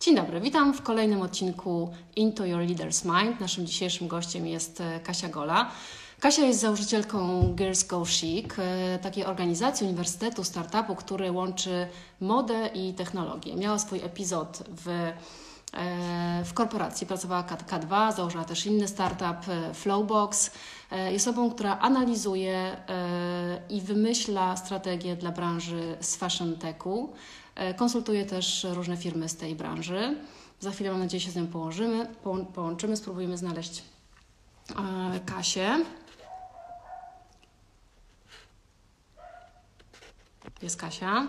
Dzień dobry, witam w kolejnym odcinku Into Your Leader's Mind. Naszym dzisiejszym gościem jest e, Kasia Gola. Kasia jest założycielką Girls Go Chic, e, takiej organizacji, uniwersytetu, startupu, który łączy modę i technologię. Miała swój epizod w, e, w korporacji, pracowała K2, założyła też inny startup Flowbox. Jest osobą, która analizuje i wymyśla strategie dla branży z fashion techu. E, konsultuję też różne firmy z tej branży. Za chwilę mam nadzieję się z nią położymy, połączymy, spróbujemy znaleźć e, Kasię. Jest Kasia.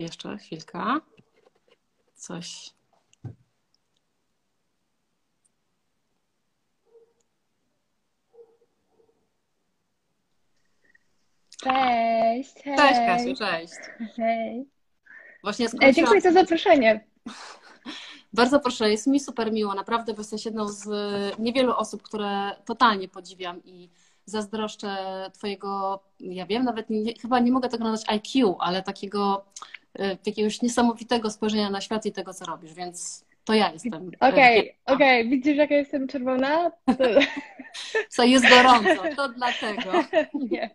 Jeszcze chwilka. Coś. Cześć, hej. Cześć Kasiu, cześć. Hej. Właśnie e, Dziękuję za zaproszenie. Bardzo proszę, jest mi super miło. Naprawdę, bo jesteś jedną z niewielu osób, które totalnie podziwiam i zazdroszczę Twojego, ja wiem, nawet nie, chyba nie mogę tego nazwać IQ, ale takiego jakiegoś niesamowitego spojrzenia na świat i tego, co robisz, więc to ja jestem. Y, okej, okay, okej, okay. widzisz, jaka jestem czerwona? To... Co jest gorąco, to dlatego. Nie.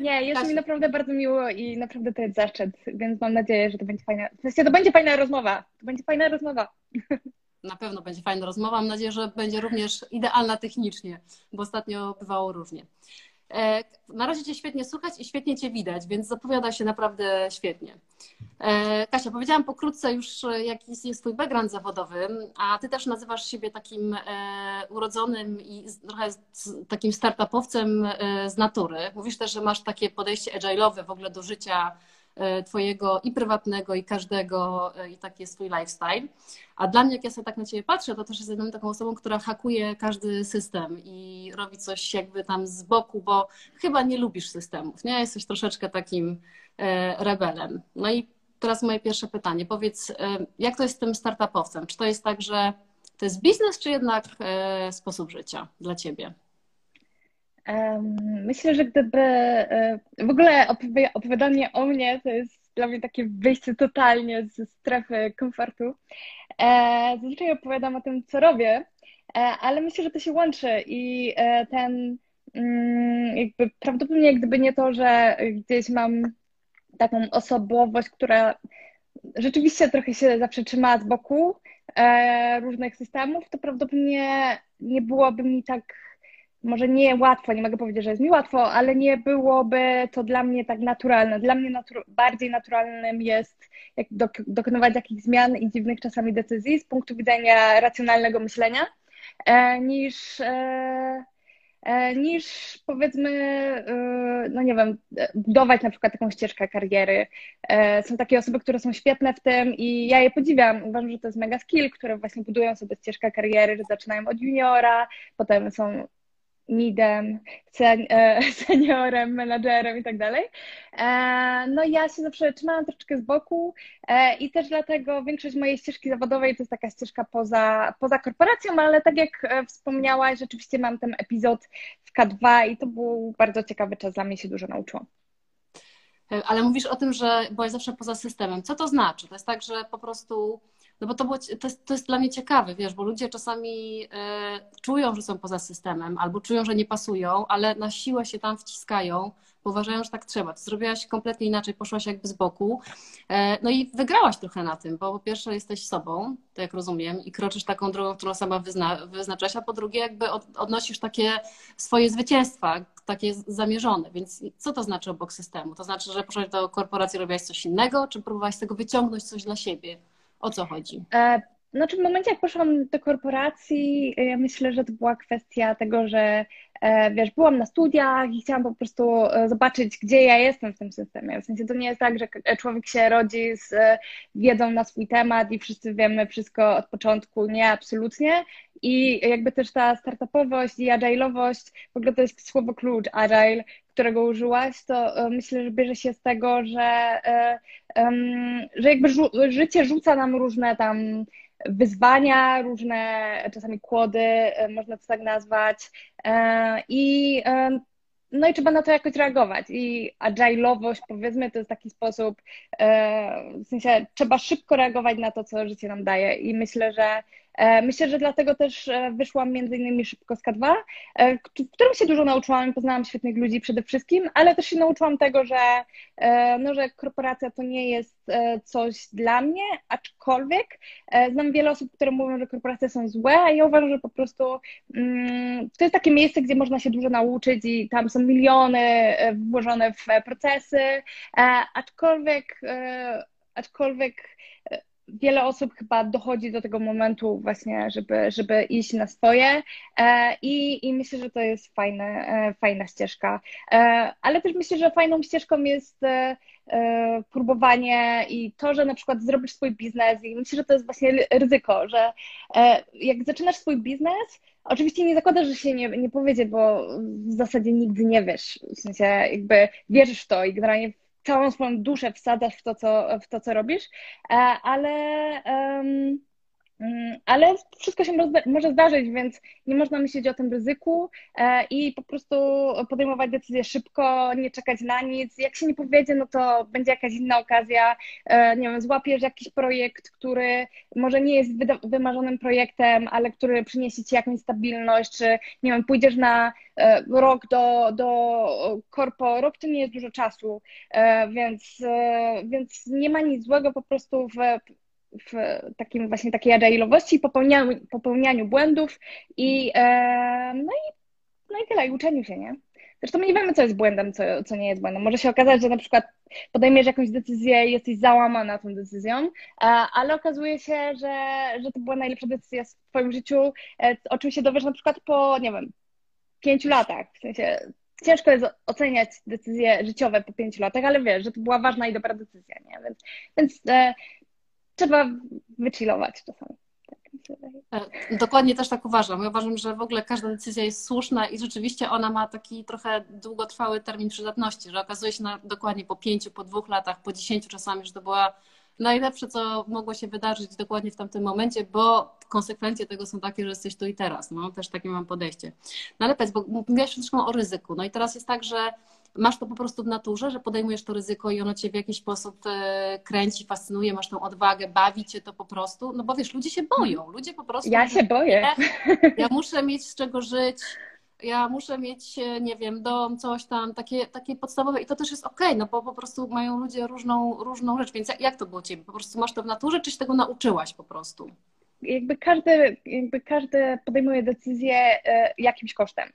Nie, jest mi naprawdę bardzo miło i naprawdę to jest zaszczyt, więc mam nadzieję, że to będzie fajna. W sensie to będzie fajna rozmowa. To będzie fajna rozmowa. Na pewno będzie fajna rozmowa. Mam nadzieję, że będzie również idealna technicznie, bo ostatnio bywało różnie. E, na razie Cię świetnie słuchać i świetnie Cię widać, więc zapowiada się naprawdę świetnie. E, Kasia, powiedziałam pokrótce już, jaki jest Twój background zawodowy, a Ty też nazywasz siebie takim e, urodzonym i trochę takim startupowcem z natury. Mówisz też, że masz takie podejście agile'owe w ogóle do życia E, twojego i prywatnego, i każdego, e, i taki jest twój lifestyle. A dla mnie, jak ja sobie tak na ciebie patrzę, to też jestem taką osobą, która hakuje każdy system i robi coś jakby tam z boku, bo chyba nie lubisz systemów, nie? Jesteś troszeczkę takim e, rebelem. No i teraz moje pierwsze pytanie. Powiedz, jak to jest z tym startupowcem? Czy to jest tak, że to jest biznes, czy jednak sposób życia dla ciebie? Myślę, że gdyby e, w ogóle opowiadanie o mnie to jest dla mnie takie wyjście totalnie ze strefy komfortu. E, zazwyczaj opowiadam o tym, co robię, e, ale myślę, że to się łączy i ten mm, jakby prawdopodobnie gdyby nie to, że gdzieś mam taką osobowość, która rzeczywiście trochę się zawsze trzyma z boku różnych systemów, to prawdopodobnie nie byłoby mi tak może nie łatwo, nie mogę powiedzieć, że jest mi łatwo, ale nie byłoby to dla mnie tak naturalne. Dla mnie bardziej naturalnym jest jak dok dokonywać jakichś zmian i dziwnych czasami decyzji z punktu widzenia racjonalnego myślenia, e, niż, e, e, niż powiedzmy, e, no nie wiem, budować na przykład taką ścieżkę kariery. E, są takie osoby, które są świetne w tym i ja je podziwiam. Uważam, że to jest mega skill, które właśnie budują sobie ścieżkę kariery, że zaczynają od juniora, potem są midem, e, seniorem, menadżerem i tak dalej. E, no ja się zawsze trzymałam troszeczkę z boku e, i też dlatego większość mojej ścieżki zawodowej to jest taka ścieżka poza, poza korporacją, ale tak jak wspomniałaś, rzeczywiście mam ten epizod w K2 i to był bardzo ciekawy czas, dla mnie się dużo nauczyło. Ale mówisz o tym, że byłaś zawsze poza systemem. Co to znaczy? To jest tak, że po prostu no bo to, było, to, jest, to jest dla mnie ciekawe, wiesz, bo ludzie czasami y, czują, że są poza systemem, albo czują, że nie pasują, ale na siłę się tam wciskają, bo uważają, że tak trzeba. Ty zrobiłaś kompletnie inaczej, poszłaś jakby z boku. E, no i wygrałaś trochę na tym, bo po pierwsze jesteś sobą, to jak rozumiem, i kroczysz taką drogą, którą sama wyzna, wyznaczasz, a po drugie jakby od, odnosisz takie swoje zwycięstwa, takie zamierzone. Więc co to znaczy obok systemu? To znaczy, że poszłaś do korporacji, robiłaś coś innego, czy próbowałaś z tego wyciągnąć coś dla siebie? O co chodzi? E, znaczy w momencie, jak poszłam do korporacji, ja myślę, że to była kwestia tego, że e, wiesz, byłam na studiach i chciałam po prostu e, zobaczyć, gdzie ja jestem w tym systemie. W sensie to nie jest tak, że człowiek się rodzi z wiedzą na swój temat i wszyscy wiemy wszystko od początku. Nie, absolutnie. I jakby też ta startupowość i agile'owość, w ogóle to jest słowo klucz, agile, którego użyłaś, to e, myślę, że bierze się z tego, że, że jakby życie rzuca nam różne tam wyzwania, różne czasami kłody, można to tak nazwać. I no i trzeba na to jakoś reagować. I agile'owość, powiedzmy, to jest taki sposób, e, w sensie trzeba szybko reagować na to, co życie nam daje. I myślę, że E, myślę, że dlatego też e, wyszłam między innymi szybko z K2, e, w którym się dużo nauczyłam, poznałam świetnych ludzi przede wszystkim, ale też się nauczyłam tego, że, no, że korporacja to nie jest coś dla mnie, aczkolwiek znam wiele osób, które mówią, że korporacje są złe, a ja uważam, że po prostu mm, to jest takie miejsce, gdzie można się dużo nauczyć i tam są miliony włożone w procesy, aczkolwiek aczkolwiek wiele osób chyba dochodzi do tego momentu właśnie, żeby, żeby iść na swoje e, i, i myślę, że to jest fajne, e, fajna ścieżka. E, ale też myślę, że fajną ścieżką jest próbowanie i to, że na przykład zrobisz swój biznes i myślę, że to jest właśnie ryzyko, że jak zaczynasz swój biznes, Oczywiście nie zakładasz, że się nie, nie powiedzie, bo w zasadzie nigdy nie wiesz. W sensie jakby wierzysz w to i generalnie całą swoją duszę wsadzasz w to, co, w to, co robisz, e, ale, ale wszystko się może zdarzyć, więc nie można myśleć o tym ryzyku e, i po prostu podejmować decyzje szybko, nie czekać na nic. Jak się nie powiedzie, no to będzie jakaś inna okazja, e, nie wiem, złapiesz jakiś projekt, który może nie jest wymarzonym projektem, ale który przyniesie ci jakąś stabilność, czy nie wiem, pójdziesz na E, rok do, do korpo, rok to nie jest dużo czasu, więc, więc nie ma nic złego po prostu w, w takim właśnie takiej agile'owości, popełnianiu, popełnianiu błędów i no i, no i tyle, i uczeniu się, nie? Zresztą my nie wiemy, co jest błędem, co, co nie jest błędem. Może się okazać, że na przykład podejmiesz jakąś decyzję i jesteś załamana tą decyzją, ale okazuje się, że, że to była najlepsza decyzja w Twoim życiu, o czym się dowiesz na przykład po, nie wiem, pięciu latach. W sensie ciężko jest oceniać decyzje życiowe po pięciu latach, ale wiesz, że to była ważna i dobra decyzja, nie? Więc, więc e, trzeba wychillować czasami. Tak, e, dokładnie też tak uważam. Ja uważam, że w ogóle każda decyzja jest słuszna i rzeczywiście ona ma taki trochę długotrwały termin przydatności, że okazuje się na, dokładnie po pięciu, po dwóch latach, po dziesięciu czasami, że to była najlepsze, co mogło się wydarzyć dokładnie w tamtym momencie, bo konsekwencje tego są takie, że jesteś tu i teraz. No, też takie mam podejście. No ale powiedz, bo mówiłaś troszkę o ryzyku. No i teraz jest tak, że masz to po prostu w naturze, że podejmujesz to ryzyko i ono cię w jakiś sposób e, kręci, fascynuje, masz tą odwagę, bawi cię to po prostu, no bo wiesz, ludzie się boją, ludzie po prostu... Ja się boję. Ja muszę mieć z czego żyć, ja muszę mieć, e, nie wiem, dom, coś tam, takie, takie podstawowe i to też jest okej, okay, no bo po prostu mają ludzie różną, różną rzecz, więc jak to było Ciebie? Po prostu masz to w naturze, czy się tego nauczyłaś po prostu? Jakby każdy, jakby każdy podejmuje decyzję e, jakimś kosztem.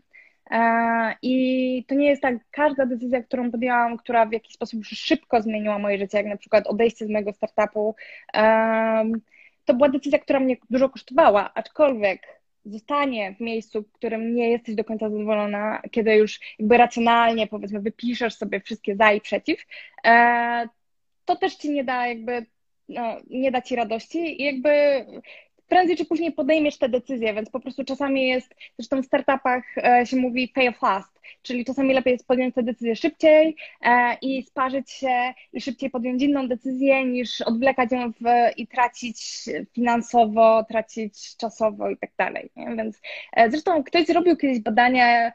E, I to nie jest tak, każda decyzja, którą podjęłam, która w jakiś sposób szybko zmieniła moje życie, jak na przykład odejście z mojego startupu, to była decyzja, która mnie dużo kosztowała, aczkolwiek zostanie w miejscu, w którym nie jesteś do końca zadowolona, kiedy już jakby racjonalnie, powiedzmy, wypiszesz sobie wszystkie za i przeciw, e, to też ci nie da jakby, no, nie da ci radości i jakby prędzej czy później podejmiesz te decyzje, więc po prostu czasami jest, zresztą w startupach e, się mówi fail fast, czyli czasami lepiej jest podjąć te decyzje szybciej e, i sparzyć się i szybciej podjąć inną decyzję niż odwlekać ją w, i tracić finansowo, tracić czasowo i tak dalej. Więc e, zresztą ktoś zrobił kiedyś badania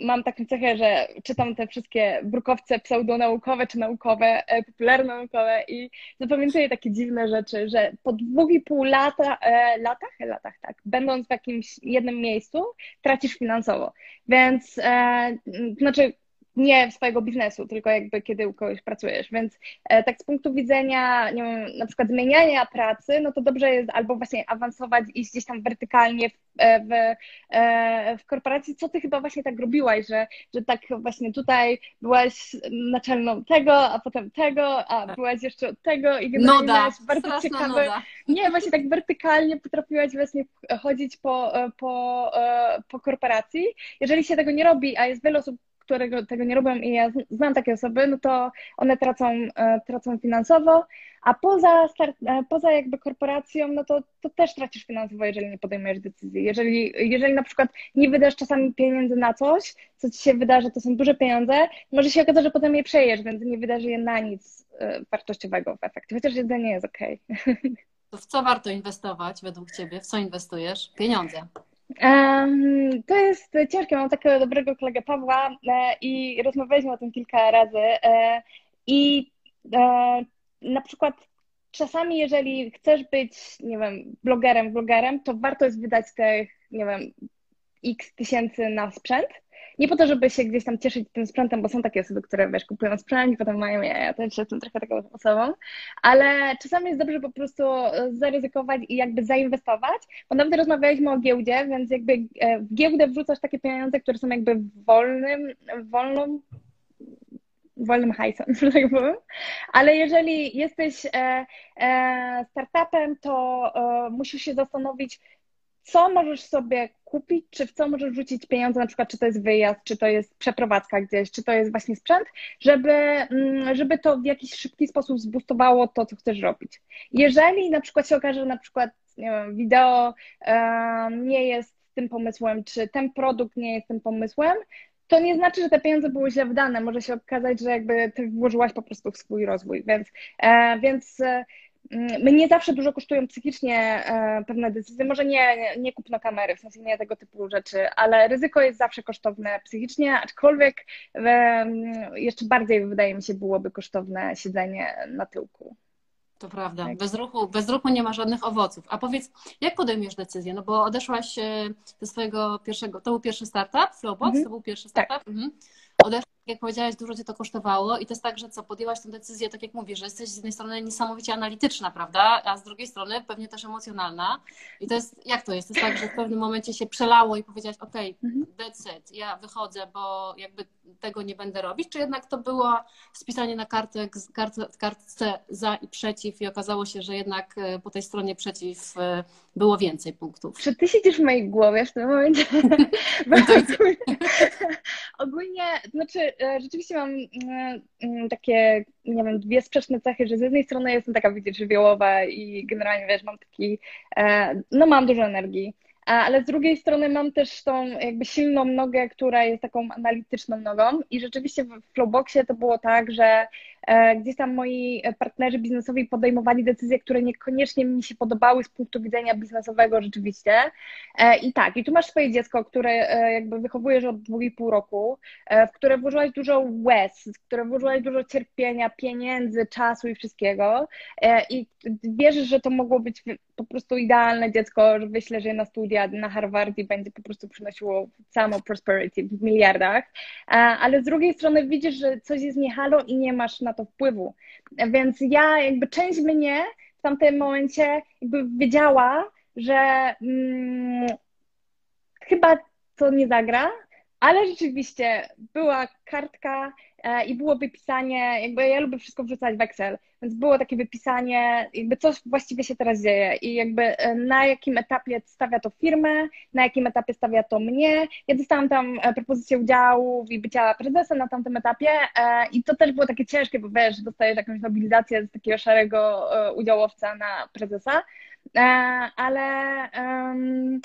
mam taką cechę, że czytam te wszystkie brukowce pseudonaukowe czy naukowe, e, popularno-naukowe i zapamiętuję takie dziwne rzeczy, że po dwóch i pół lata, e, latach, latach, tak, będąc w jakimś jednym miejscu, tracisz finansowo. Więc, e, znaczy, nie swojego biznesu, tylko jakby kiedy u kogoś pracujesz. Więc e, tak z punktu widzenia, nie wiem, na przykład zmieniania pracy, no to dobrze jest albo właśnie awansować i gdzieś tam wertykalnie w, e, w, e, w korporacji, co ty chyba właśnie tak robiłaś, że, że tak właśnie tutaj byłaś naczelną tego, a potem tego, a byłaś jeszcze od tego i generalnie noda, bardzo ciekawe. Noda. Nie, właśnie tak wertykalnie potrafiłaś właśnie chodzić po, po, po korporacji. Jeżeli się tego nie robi, a jest wiele osób, którego tego nie robią i ja znam takie osoby, no to one tracą, e, tracą finansowo, a poza, start, e, poza jakby korporacją, no to, to też tracisz finansowo, jeżeli nie podejmujesz decyzji. Jeżeli, jeżeli na przykład nie wydasz czasami pieniędzy na coś, co ci się wydarzy, to są duże pieniądze, może się okazać, że potem je przejesz, więc nie wydarzy je na nic e, wartościowego w efekcie, chociaż jedzenie jest okej. Okay. To w co warto inwestować według Ciebie? W co inwestujesz? Pieniądze. To jest ciężkie. Mam takiego dobrego kolegę Pawła e, i rozmawialiśmy o tym kilka razy. E, I e, na przykład czasami, jeżeli chcesz być, nie wiem, blogerem, blogerem, to warto jest wydać tych, nie wiem, x tysięcy na sprzęt, nie po to, żeby się gdzieś tam cieszyć tym sprzętem, bo są takie osoby, które wiesz, kupują sprzęt i potem mają, ja, ja też jestem trochę taką osobą, ale czasami jest dobrze po prostu zaryzykować i jakby zainwestować, bo nawet rozmawialiśmy o giełdzie, więc jakby e, w giełdę wrzucasz takie pieniądze, które są jakby wolnym, wolną wolnym hajsem, że tak powiem. Ale jeżeli jesteś e, e, startupem, to e, musisz się zastanowić, co możesz sobie kupić, czy w co możesz rzucić pieniądze, na przykład czy to jest wyjazd, czy to jest przeprowadzka gdzieś, czy to jest właśnie sprzęt, żeby, mm, żeby to w jakiś szybki sposób zbustowało to, co chcesz robić. Jeżeli na przykład się okaże, że na przykład nie wiem, wideo nie jest tym pomysłem, czy ten produkt nie jest tym pomysłem, to nie znaczy, że te pieniądze były źle wydane. Może się okazać, że jakby ty włożyłaś po prostu w swój rozwój, więc, e, więc e, mnie zawsze dużo kosztują psychicznie e, pewne decyzje. Może nie, nie kupno kamery, w sensie nie tego typu rzeczy, ale ryzyko jest zawsze kosztowne psychicznie, aczkolwiek jeszcze bardziej wydaje mi się byłoby kosztowne siedzenie na tyłku. To prawda. Tak. Bez, ruchu, bez ruchu nie ma żadnych owoców. A powiedz, jak podejmiesz decyzję? No bo odeszłaś e, ze swojego pierwszego, to był pierwszy startup, Flowbox, mhm. to był pierwszy startup. Tak. Mhm odeszłaś, jak powiedziałaś, dużo cię to kosztowało i to jest tak, że co, podjęłaś tę decyzję, tak jak mówisz, że jesteś z jednej strony niesamowicie analityczna, prawda, a z drugiej strony pewnie też emocjonalna i to jest, jak to jest? To jest tak, że w pewnym momencie się przelało i powiedziałaś, ok, mhm. that's it, ja wychodzę, bo jakby tego nie będę robić, czy jednak to było spisanie na kartę, kartce za i przeciw i okazało się, że jednak e, po tej stronie przeciw e, było więcej punktów? Czy ty siedzisz w mojej głowie w tym momencie? No ogólnie znaczy, e, rzeczywiście mam mm, mm, takie, nie wiem, dwie sprzeczne cechy, że z jednej strony jestem taka, widzisz, żywiołowa i generalnie, wiesz, mam taki, no mam dużo energii, ale z drugiej strony mam też tą jakby silną nogę, która jest taką analityczną nogą i rzeczywiście w Flowboxie to było tak, że gdzieś tam moi partnerzy biznesowi podejmowali decyzje, które niekoniecznie mi się podobały z punktu widzenia biznesowego rzeczywiście. E, I tak, i tu masz swoje dziecko, które e, jakby wychowujesz od dwóch i pół roku, w które włożyłaś dużo łez, w które włożyłaś dużo cierpienia, pieniędzy, czasu i wszystkiego i wierzysz, że to mogło być po prostu idealne dziecko, że wyślesz je na studia na Harvard i będzie po prostu przynosiło samo prosperity w miliardach, ale z drugiej strony widzisz, że coś jest niehalo i nie masz na to wpływu. Więc ja jakby część mnie w tamtym momencie jakby wiedziała, że hmm, chyba to nie zagra, ale rzeczywiście była kartka e, i było wypisanie, jakby ja lubię wszystko wrzucać w Excel, więc było takie wypisanie, jakby co właściwie się teraz dzieje i jakby e, na jakim etapie stawia to firmę, na jakim etapie stawia to mnie. Ja dostałam tam e, propozycję udziału i bycia prezesem na tamtym etapie i to też było takie ciężkie, bo wiesz, dostajesz jakąś nobilizację z takiego szarego udziałowca na prezesa, ale um,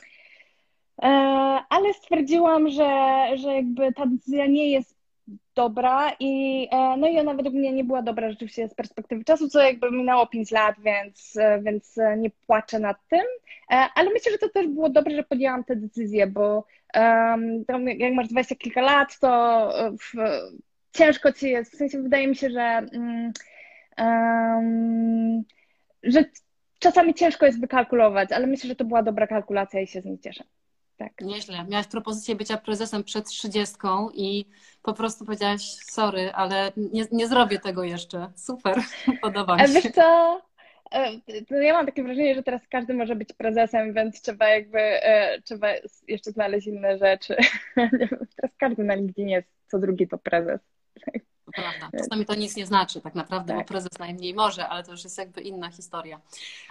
ale stwierdziłam, że, że jakby ta decyzja nie jest dobra i e, no i ona według mnie nie była dobra rzeczywiście z perspektywy czasu, co jakby minęło 5 lat, więc, więc nie płaczę nad tym, e, ale myślę, że to też było dobre, że podjęłam tę decyzję, bo um, jak masz 20 kilka lat, to w, ciężko ci jest, w sensie wydaje mi się, że um, że czasami ciężko jest wykalkulować, ale myślę, że to była dobra kalkulacja i się z niej cieszę. Tak. Nieźle. Miałaś propozycję bycia prezesem przed trzydziestką i po prostu powiedziałaś sorry, ale nie, nie zrobię tego jeszcze. Super, podoba mi się. Wiesz co, e, ja mam takie wrażenie, że teraz każdy może być prezesem, więc trzeba jakby, e, trzeba jeszcze znaleźć inne rzeczy. Teraz każdy na LinkedInie jest co drugi to prezes. Prawda. Czasami to nic nie znaczy tak naprawdę, tak. bo prezes najmniej może, ale to już jest jakby inna historia.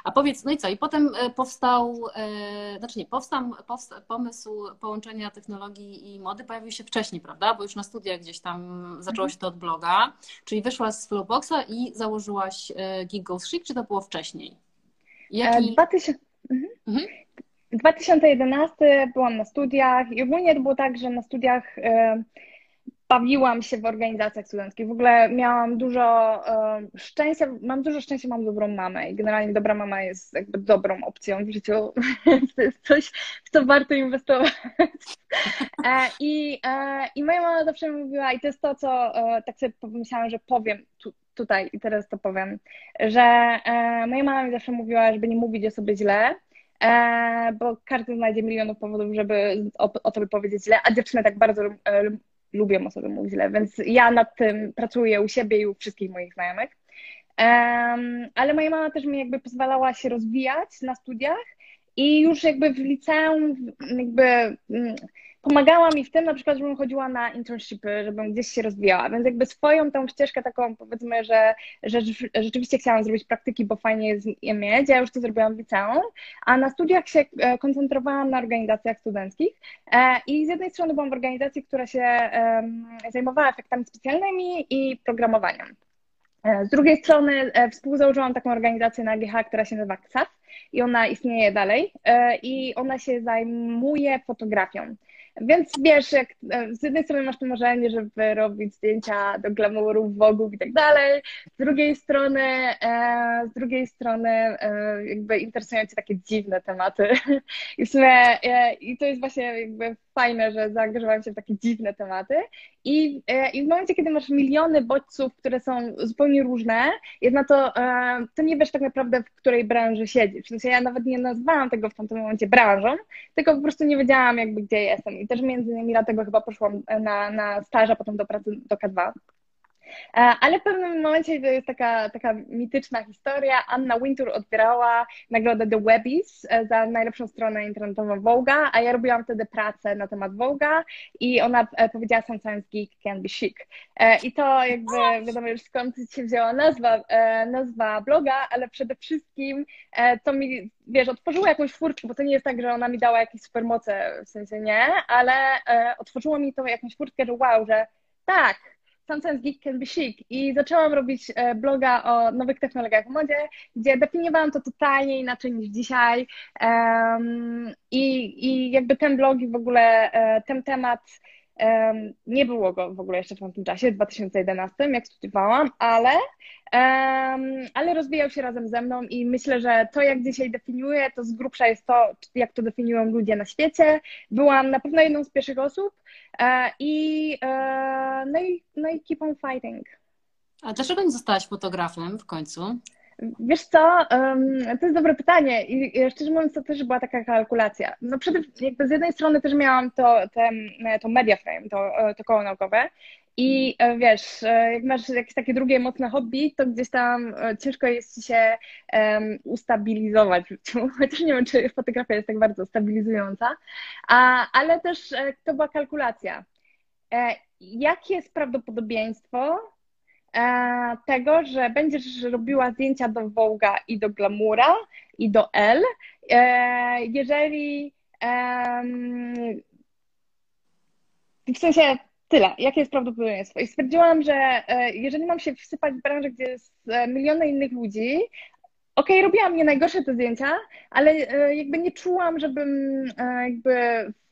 A powiedz, no i co? I potem e, powstał, e, znaczy nie, powstał, powstał pomysł połączenia technologii i mody pojawił się wcześniej, prawda? Bo już na studiach gdzieś tam zaczęło się to od bloga, czyli wyszłaś z Flowboxa i założyłaś Geek Goes Chic, czy to było wcześniej? Jaki... 2000... Mhm. Mhm. 2011 byłam na studiach i ogólnie to było tak, że na studiach bawiłam się w organizacjach studenckich. W ogóle miałam dużo szczęścia, mam dużo szczęścia, mam dobrą mamę i generalnie dobra mama jest jakby dobrą opcją w życiu. to jest coś, w co warto inwestować. E, I, e, I moja mama zawsze mówiła, i to jest to, co e, tak sobie pomyślałam, że powiem tu, tutaj i teraz to powiem, że moja mama mi zawsze mówiła, żeby nie mówić o sobie źle, E, bo każdy znajdzie milionów powodów, żeby o, o tobie powiedzieć źle, a dziewczyny tak bardzo e, lubią o sobie mówić źle, więc ja nad tym pracuję u siebie i u wszystkich moich znajomych. ale moja mama też mi jakby pozwalała się rozwijać na studiach i już jakby w liceum jakby mm, pomagała mi w tym, na przykład, żebym chodziła na internshipy, żebym gdzieś się rozwijała, więc jakby swoją tą ścieżkę taką powiedzmy, że, że rzeczywiście chciałam zrobić praktyki, bo fajnie jest je mieć, ja już to zrobiłam w liceum, a na studiach się e, koncentrowałam na organizacjach studenckich e, i z jednej strony byłam w organizacji, która się zajmowała efektami specjalnymi i programowaniem. E, z drugiej strony współzałożyłam taką organizację na GH, która się nazywa KSAF i ona istnieje dalej i ona się zajmuje fotografią. Więc wiesz, jak e, z jednej strony masz to marzenie, żeby robić zdjęcia do glamourów, vogów i tak dalej, z drugiej strony, e, z drugiej strony e, jakby interesują cię takie dziwne tematy. I w sumie i to jest właśnie jakby fajne, że zaangażowałem się w takie dziwne tematy. I, I w momencie, kiedy masz miliony bodźców, które są zupełnie różne, jedna to, to nie wiesz tak naprawdę, w której branży siedzisz. W sensie ja nawet nie nazwałam tego w tamtym momencie branżą, tylko po prostu nie wiedziałam jakby, gdzie jestem. I też między innymi dlatego chyba poszłam na, na staż, a potem do pracy do K2. E, ale w pewnym momencie to jest taka, taka mityczna historia. Anna Wintour odbierała nagrodę The Webbies e, za najlepszą stronę internetową Vogue'a, a ja robiłam wtedy pracę na temat Vogue'a i ona e, powiedziała Sometimes geek can be chic. I to jakby wiadomo już skąd się wzięła nazwa, nazwa bloga, ale przede wszystkim to mi, wiesz, otworzyło jakąś furtkę, bo to nie jest tak, że ona mi dała jakieś supermoce, w sensie nie, ale otworzyło mi to jakąś furtkę, że wow, że tak, Sometimes Geek Can Be Chic. I zaczęłam robić e, bloga o nowych technologiach w modzie, gdzie definiowałam to totalnie inaczej niż dzisiaj. Um, i, i jakby ten blog i w ogóle e, ten temat nie było go w ogóle jeszcze w tamtym czasie, w 2011, jak studiowałam, ale ale rozwijał się razem ze mną i myślę, że to, jak dzisiaj definiuję, to z grubsza jest to, jak to definiują ludzie na świecie. Byłam na pewno jedną z pierwszych osób e, i, e, no, i no i keep on fighting. A dlaczego nie zostałaś fotografem w końcu? Wiesz co, to jest dobre pytanie i szczerze mówiąc to też była taka kalkulacja. No przede, jakby z jednej strony też miałam to, te, to media frame, to, to koło naukowe i e, wiesz, e, jak masz jakieś takie drugie mocne hobby, to gdzieś tam e, ciężko jest ci się um, ustabilizować. Chociaż nie wiem, czy fotografia jest tak bardzo stabilizująca, A, ale też to była kalkulacja. Jakie jest prawdopodobieństwo tego, że będziesz robiła zdjęcia do Vogue'a i do Glamoura i do L, jeżeli w sensie tyle. Jakie jest prawdopodobieństwo? I stwierdziłam, że e, jeżeli mam się wsypać w branżę, gdzie jest e, miliony innych ludzi, okej, okay, robiłam nie najgorsze te zdjęcia, ale e, jakby nie czułam, żebym jakby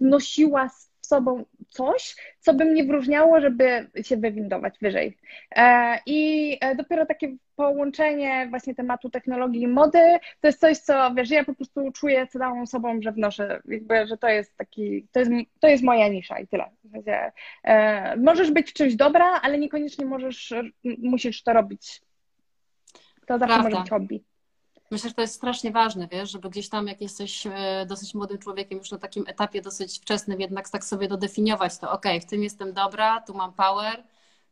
wnosiła sobą coś, co by mnie wyróżniało, żeby się wywindować wyżej. E, I e, dopiero takie połączenie właśnie tematu technologii i mody, to jest coś, co wiesz, ja po prostu czuję całą sobą, że wnoszę, jakby, że to jest taki, to jest, to jest moja nisza i tyle. E, możesz być w czymś dobra, ale niekoniecznie możesz, musisz to robić. To zawsze Prawda. może być hobby. Myślę, że to jest strasznie ważne, wiesz, żeby gdzieś tam, jak jesteś e, dosyć młodym człowiekiem, już na takim etapie dosyć wczesnym, jednak tak sobie dodefiniować to, ok, w tym jestem dobra, tu mam power,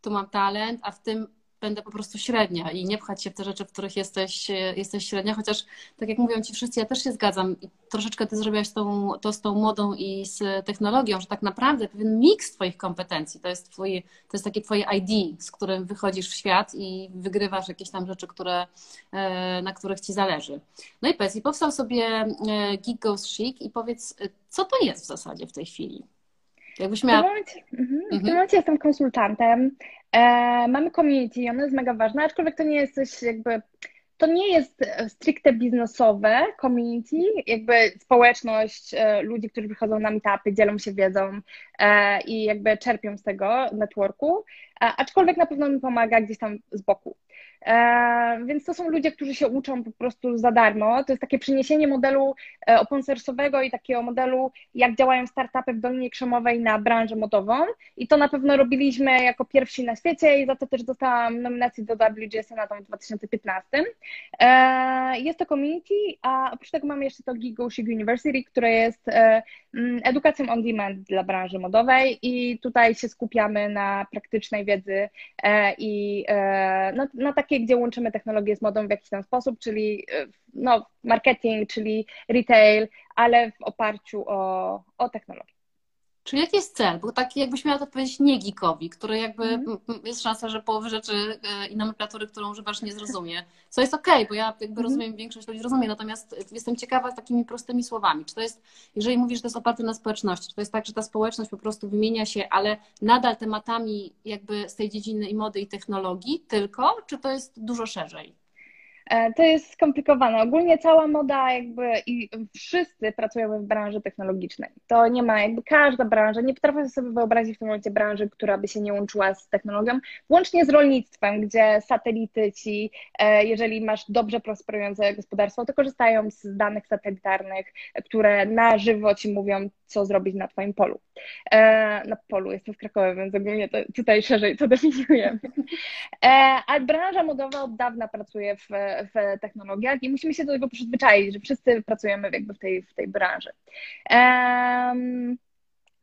tu mam talent, a w tym będę po prostu średnia i nie pchać się w te rzeczy, w których jesteś, jesteś średnia, chociaż tak jak mówią Ci wszyscy, ja też się zgadzam i troszeczkę Ty zrobiłaś tą, to z tą modą i z technologią, że tak naprawdę pewien miks Twoich kompetencji, to jest, twój, to jest takie Twoje ID, z którym wychodzisz w świat i wygrywasz jakieś tam rzeczy, które, e, na których Ci zależy. No i powiedz, i powstał sobie e, Geek Goes Chic i powiedz, co to jest w zasadzie w tej chwili? Jakbyś miała... w, tym momencie, mhm. w tym momencie jestem konsultantem. E, mamy community, ono jest mega ważne, aczkolwiek to nie jest coś jakby to nie jest stricte biznesowe community, jakby społeczność e, ludzi, którzy przychodzą na meetupy, dzielą się wiedzą e, i jakby czerpią z tego networku, aczkolwiek na pewno mi pomaga gdzieś tam z boku. E, więc to są ludzie, którzy się uczą po prostu za darmo. To jest takie przeniesienie modelu e, open source'owego i takiego modelu, jak działają startupy w Dolinie Krzemowej na branżę modową. I to na pewno robiliśmy jako pierwsi na świecie i za to też dostałam nominację do WGS na w 2015. E, jest to community, a oprócz tego mamy jeszcze to Gigosig University, które jest mm, edukacją on demand dla branży modowej i tutaj się skupiamy na praktycznej wiedzy i na, na takie, gdzie łączymy technologię z modą w jakiś tam sposób, czyli e, no, marketing, czyli retail, ale w oparciu o, o technologię. Czyli jaki jest cel? Bo tak jakbyś miała to powiedzieć nie geekowi, który jakby mm. jest szansa, że połowy rzeczy e, i nomenklatury, którą używasz, nie zrozumie. Co jest okej, okay, bo ja jakby mm. rozumiem, większość ludzi rozumie, natomiast jestem ciekawa takimi prostymi słowami. Czy to jest, jeżeli mówisz, że to jest oparte na społeczności, czy to jest tak, że ta społeczność po prostu wymienia się, ale nadal tematami jakby z tej dziedziny i mody i technologii tylko, czy to jest dużo szerzej? E, to jest skomplikowane. Ogólnie cała moda jakby i wszyscy pracujemy w branży technologicznej. To nie ma jakby każda branża, nie potrafię sobie wyobrazić w tym momencie branży, która by się nie łączyła z technologią, łącznie z rolnictwem, gdzie satelity ci, e, jeżeli masz dobrze prosperujące gospodarstwo, to korzystają z danych satelitarnych, które na żywo ci mówią, co zrobić na twoim polu. E, na polu, jestem w Krakowie, więc ogólnie tutaj szerzej to definiujemy. A branża modowa od dawna pracuje w w technologiach i musimy się do tego przyzwyczaić, że wszyscy pracujemy jakby w tej, w tej branży. Um,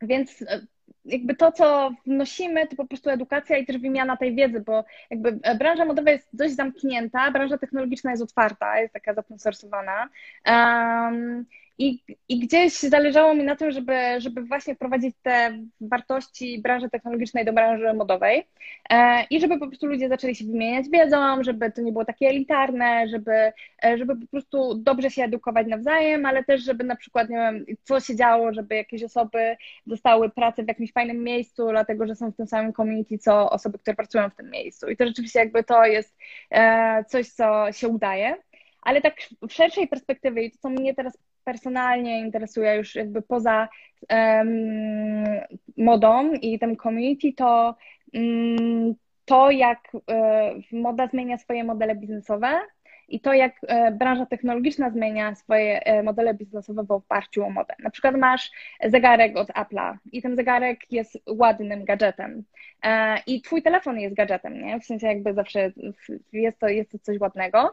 więc e, jakby to, co wnosimy, to po prostu edukacja i też wymiana tej wiedzy, bo jakby branża modowa jest dość zamknięta, branża technologiczna jest otwarta, jest taka zakonsersowana. Um, i, I gdzieś zależało mi na tym, żeby, żeby właśnie wprowadzić te wartości branży technologicznej do branży modowej e, i żeby po prostu ludzie zaczęli się wymieniać wiedzą, żeby to nie było takie elitarne, żeby, e, żeby po prostu dobrze się edukować nawzajem, ale też, żeby na przykład, nie wiem, co się działo, żeby jakieś osoby dostały pracę w jakimś fajnym miejscu, dlatego że są w tym samym community, co osoby, które pracują w tym miejscu. I to rzeczywiście jakby to jest e, coś, co się udaje. Ale tak w szerszej perspektywie, i to co mnie teraz personalnie interesuje już jakby poza um, modą i tym community, to um, to, jak um, moda zmienia swoje modele biznesowe i to, jak e, branża technologiczna zmienia swoje e, modele biznesowe w oparciu o modę. Na przykład masz zegarek od Apple'a i ten zegarek jest ładnym gadżetem e, i twój telefon jest gadżetem, nie? W sensie jakby zawsze jest to, jest to coś ładnego,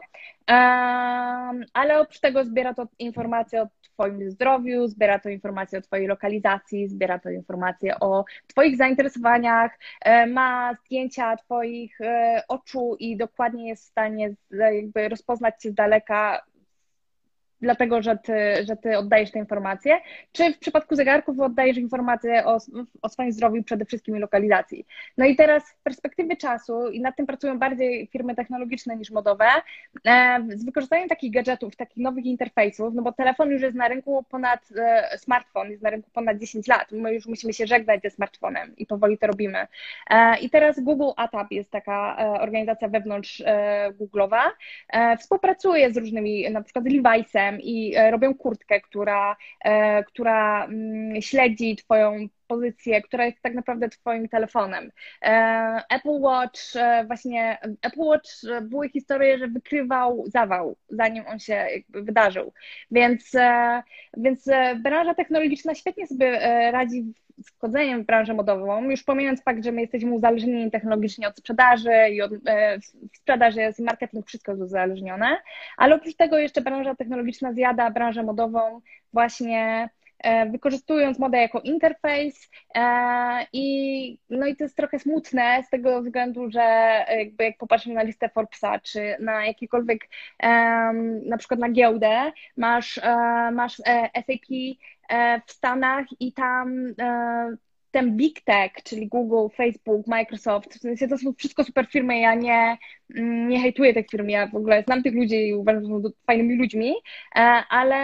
ale oprócz tego zbiera to informacje o twoim zdrowiu, zbiera to informacje o twojej lokalizacji, zbiera to informacje o twoich zainteresowaniach, ma zdjęcia twoich oczu i dokładnie jest w stanie jakby roz rozpoznać z daleka dlatego, że ty, że ty oddajesz te informacje, czy w przypadku zegarków oddajesz informacje o, o swoim zdrowiu, przede wszystkim i lokalizacji. No i teraz w perspektywie czasu, i nad tym pracują bardziej firmy technologiczne niż modowe, e, z wykorzystaniem takich gadżetów, takich nowych interfejsów, no bo telefon już jest na rynku ponad, e, smartfon jest na rynku ponad 10 lat, my już musimy się żegnać ze smartfonem i powoli to robimy. E, I teraz Google ATAP jest taka organizacja wewnątrz Google'owa, współpracuje z różnymi, na przykład Levi'sem, i e, robią kurtkę, która, e, która mm, śledzi Twoją pozycję, która jest tak naprawdę Twoim telefonem. E, Apple Watch, właśnie Apple Watch były historie, że wykrywał zawał, zanim on się wydarzył. Więc, więc branża technologiczna świetnie sobie radzi wchodzeniem w branżę modową, już pomijając fakt, że my jesteśmy uzależnieni technologicznie od sprzedaży i od e, sprzedaży jest marketing, wszystko jest uzależnione, ale oprócz tego jeszcze branża technologiczna zjada branżę modową właśnie wykorzystując modę jako interfejs i no i to jest trochę smutne z tego względu, że jakby jak popatrzymy na listę Forbesa, czy na jakikolwiek na przykład na giełdę, masz, masz SAP w Stanach i tam ten big tech, czyli Google, Facebook, Microsoft, w sensie to są wszystko super firmy, ja nie, mm, nie hejtuję tych firm, ja w ogóle znam tych ludzi i uważam, że są fajnymi ludźmi, e, ale,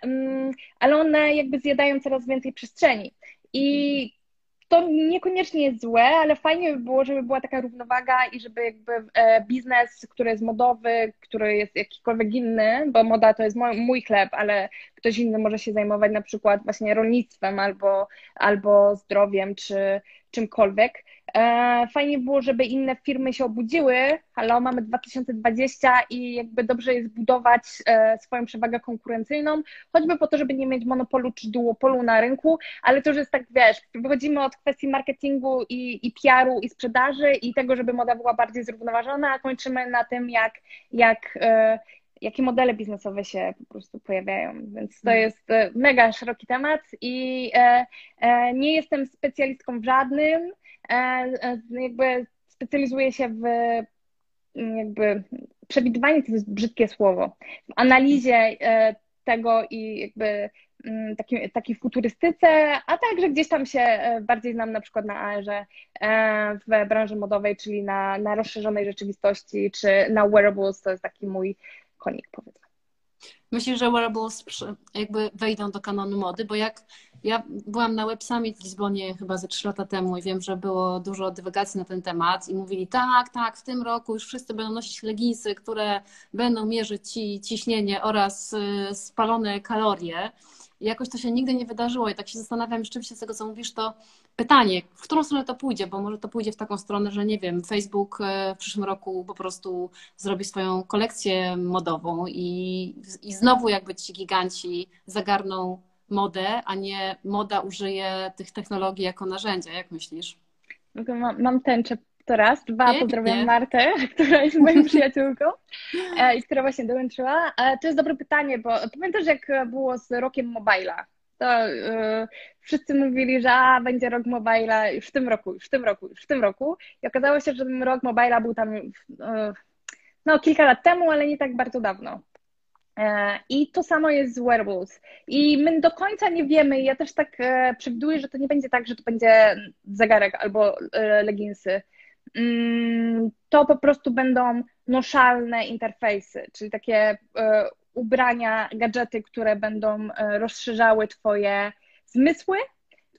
mm, ale one jakby zjadają coraz więcej przestrzeni. I to niekoniecznie jest złe, ale fajnie by było, żeby była taka równowaga i żeby jakby e, biznes, który jest modowy, który jest jakikolwiek inny, bo moda to jest mój, chleb, ale ktoś inny może się zajmować na przykład właśnie rolnictwem albo, albo zdrowiem czy czymkolwiek, E, fajnie było, żeby inne firmy się obudziły. Halo, mamy 2020 i jakby dobrze jest budować e, swoją przewagę konkurencyjną, choćby po to, żeby nie mieć monopolu czy duopolu na rynku, ale to już jest tak, wiesz, wychodzimy od kwestii marketingu i, i PR-u i sprzedaży i tego, żeby moda była bardziej zrównoważona, a kończymy na tym, jak, jak e, jakie modele biznesowe się po prostu pojawiają. Więc to mhm. jest mega szeroki temat i nie jestem specjalistką w żadnym, E, e, jakby specjalizuje się w jakby przewidywanie to jest brzydkie słowo, w analizie e, tego i jakby takiej, takiej futurystyce, a także gdzieś tam się bardziej znam na przykład na AR-ze w branży modowej, czyli na, na rozszerzonej rzeczywistości, czy na wearables, to jest taki mój konik powiedzmy. Myślisz, że wearables jakby wejdą do kanonu mody, bo jak ja byłam na Web Summit w Lizbonie chyba ze trzy lata temu i wiem, że było dużo dywagacji na ten temat i mówili tak, tak, w tym roku już wszyscy będą nosić leginsy, które będą mierzyć ci ciśnienie oraz y, spalone kalorie. Jakoś to się nigdy nie wydarzyło i tak się zastanawiam rzeczywiście z tego, co mówisz, to pytanie, w którą stronę to pójdzie, bo może to pójdzie w taką stronę, że nie wiem, Facebook y, w przyszłym roku po prostu zrobi swoją kolekcję modową i, i znowu jakby ci giganci zagarną modę, a nie moda użyje tych technologii jako narzędzia. Jak myślisz? Mam, mam tęczę to raz. Dwa, Pięknie. pozdrawiam Martę, która jest moją przyjaciółką e, i która właśnie dołączyła. E, to jest dobre pytanie, bo pamiętasz jak było z rokiem Mobile'a? To yy, wszyscy mówili, że a, będzie rok Mobile'a już w tym roku, już w tym roku, już w tym roku. I okazało się, że ten rok Mobile'a był tam yy, no, kilka lat temu, ale nie tak bardzo dawno. I to samo jest z wearables. I my do końca nie wiemy, ja też tak przewiduję, że to nie będzie tak, że to będzie zegarek albo leginsy. Mm, to po prostu będą noszalne interfejsy, czyli takie ubrania, gadżety, które będą rozszerzały Twoje zmysły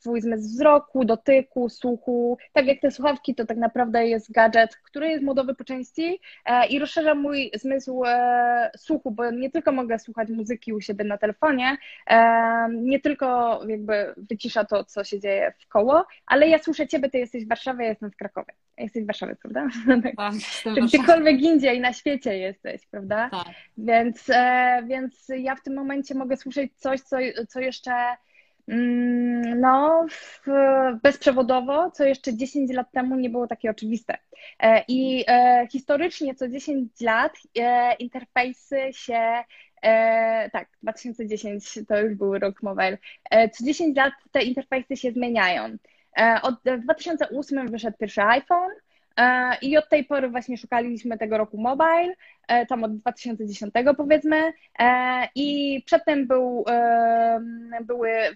twój zmysł wzroku, dotyku, słuchu. Tak jak te słuchawki, to tak naprawdę jest gadżet, który jest modowy po części e, i rozszerza mój zmysł e, słuchu, bo nie tylko mogę słuchać muzyki u siebie na telefonie, e, nie tylko jakby wycisza to, co się dzieje w koło, ale ja słyszę Ciebie, Ty jesteś w Warszawie, ja jestem w Krakowie. Jesteś w Warszawie, prawda? Tak, Czy gdziekolwiek indziej na świecie jesteś, prawda? Tak. Więc, więc ja w tym momencie mogę słyszeć coś, co, co jeszcze Mm, no, bezprzewodowo, co jeszcze 10 lat temu nie było takie oczywiste. E, I e, historycznie co 10 lat e, interfejsy się tak, 2010 to już był rok mobile. Co 10 lat te interfejsy się zmieniają. Od 2008 wyszedł pierwszy iPhone, i od tej pory właśnie szukaliśmy tego roku mobile, tam od 2010 powiedzmy. I przedtem był, były E,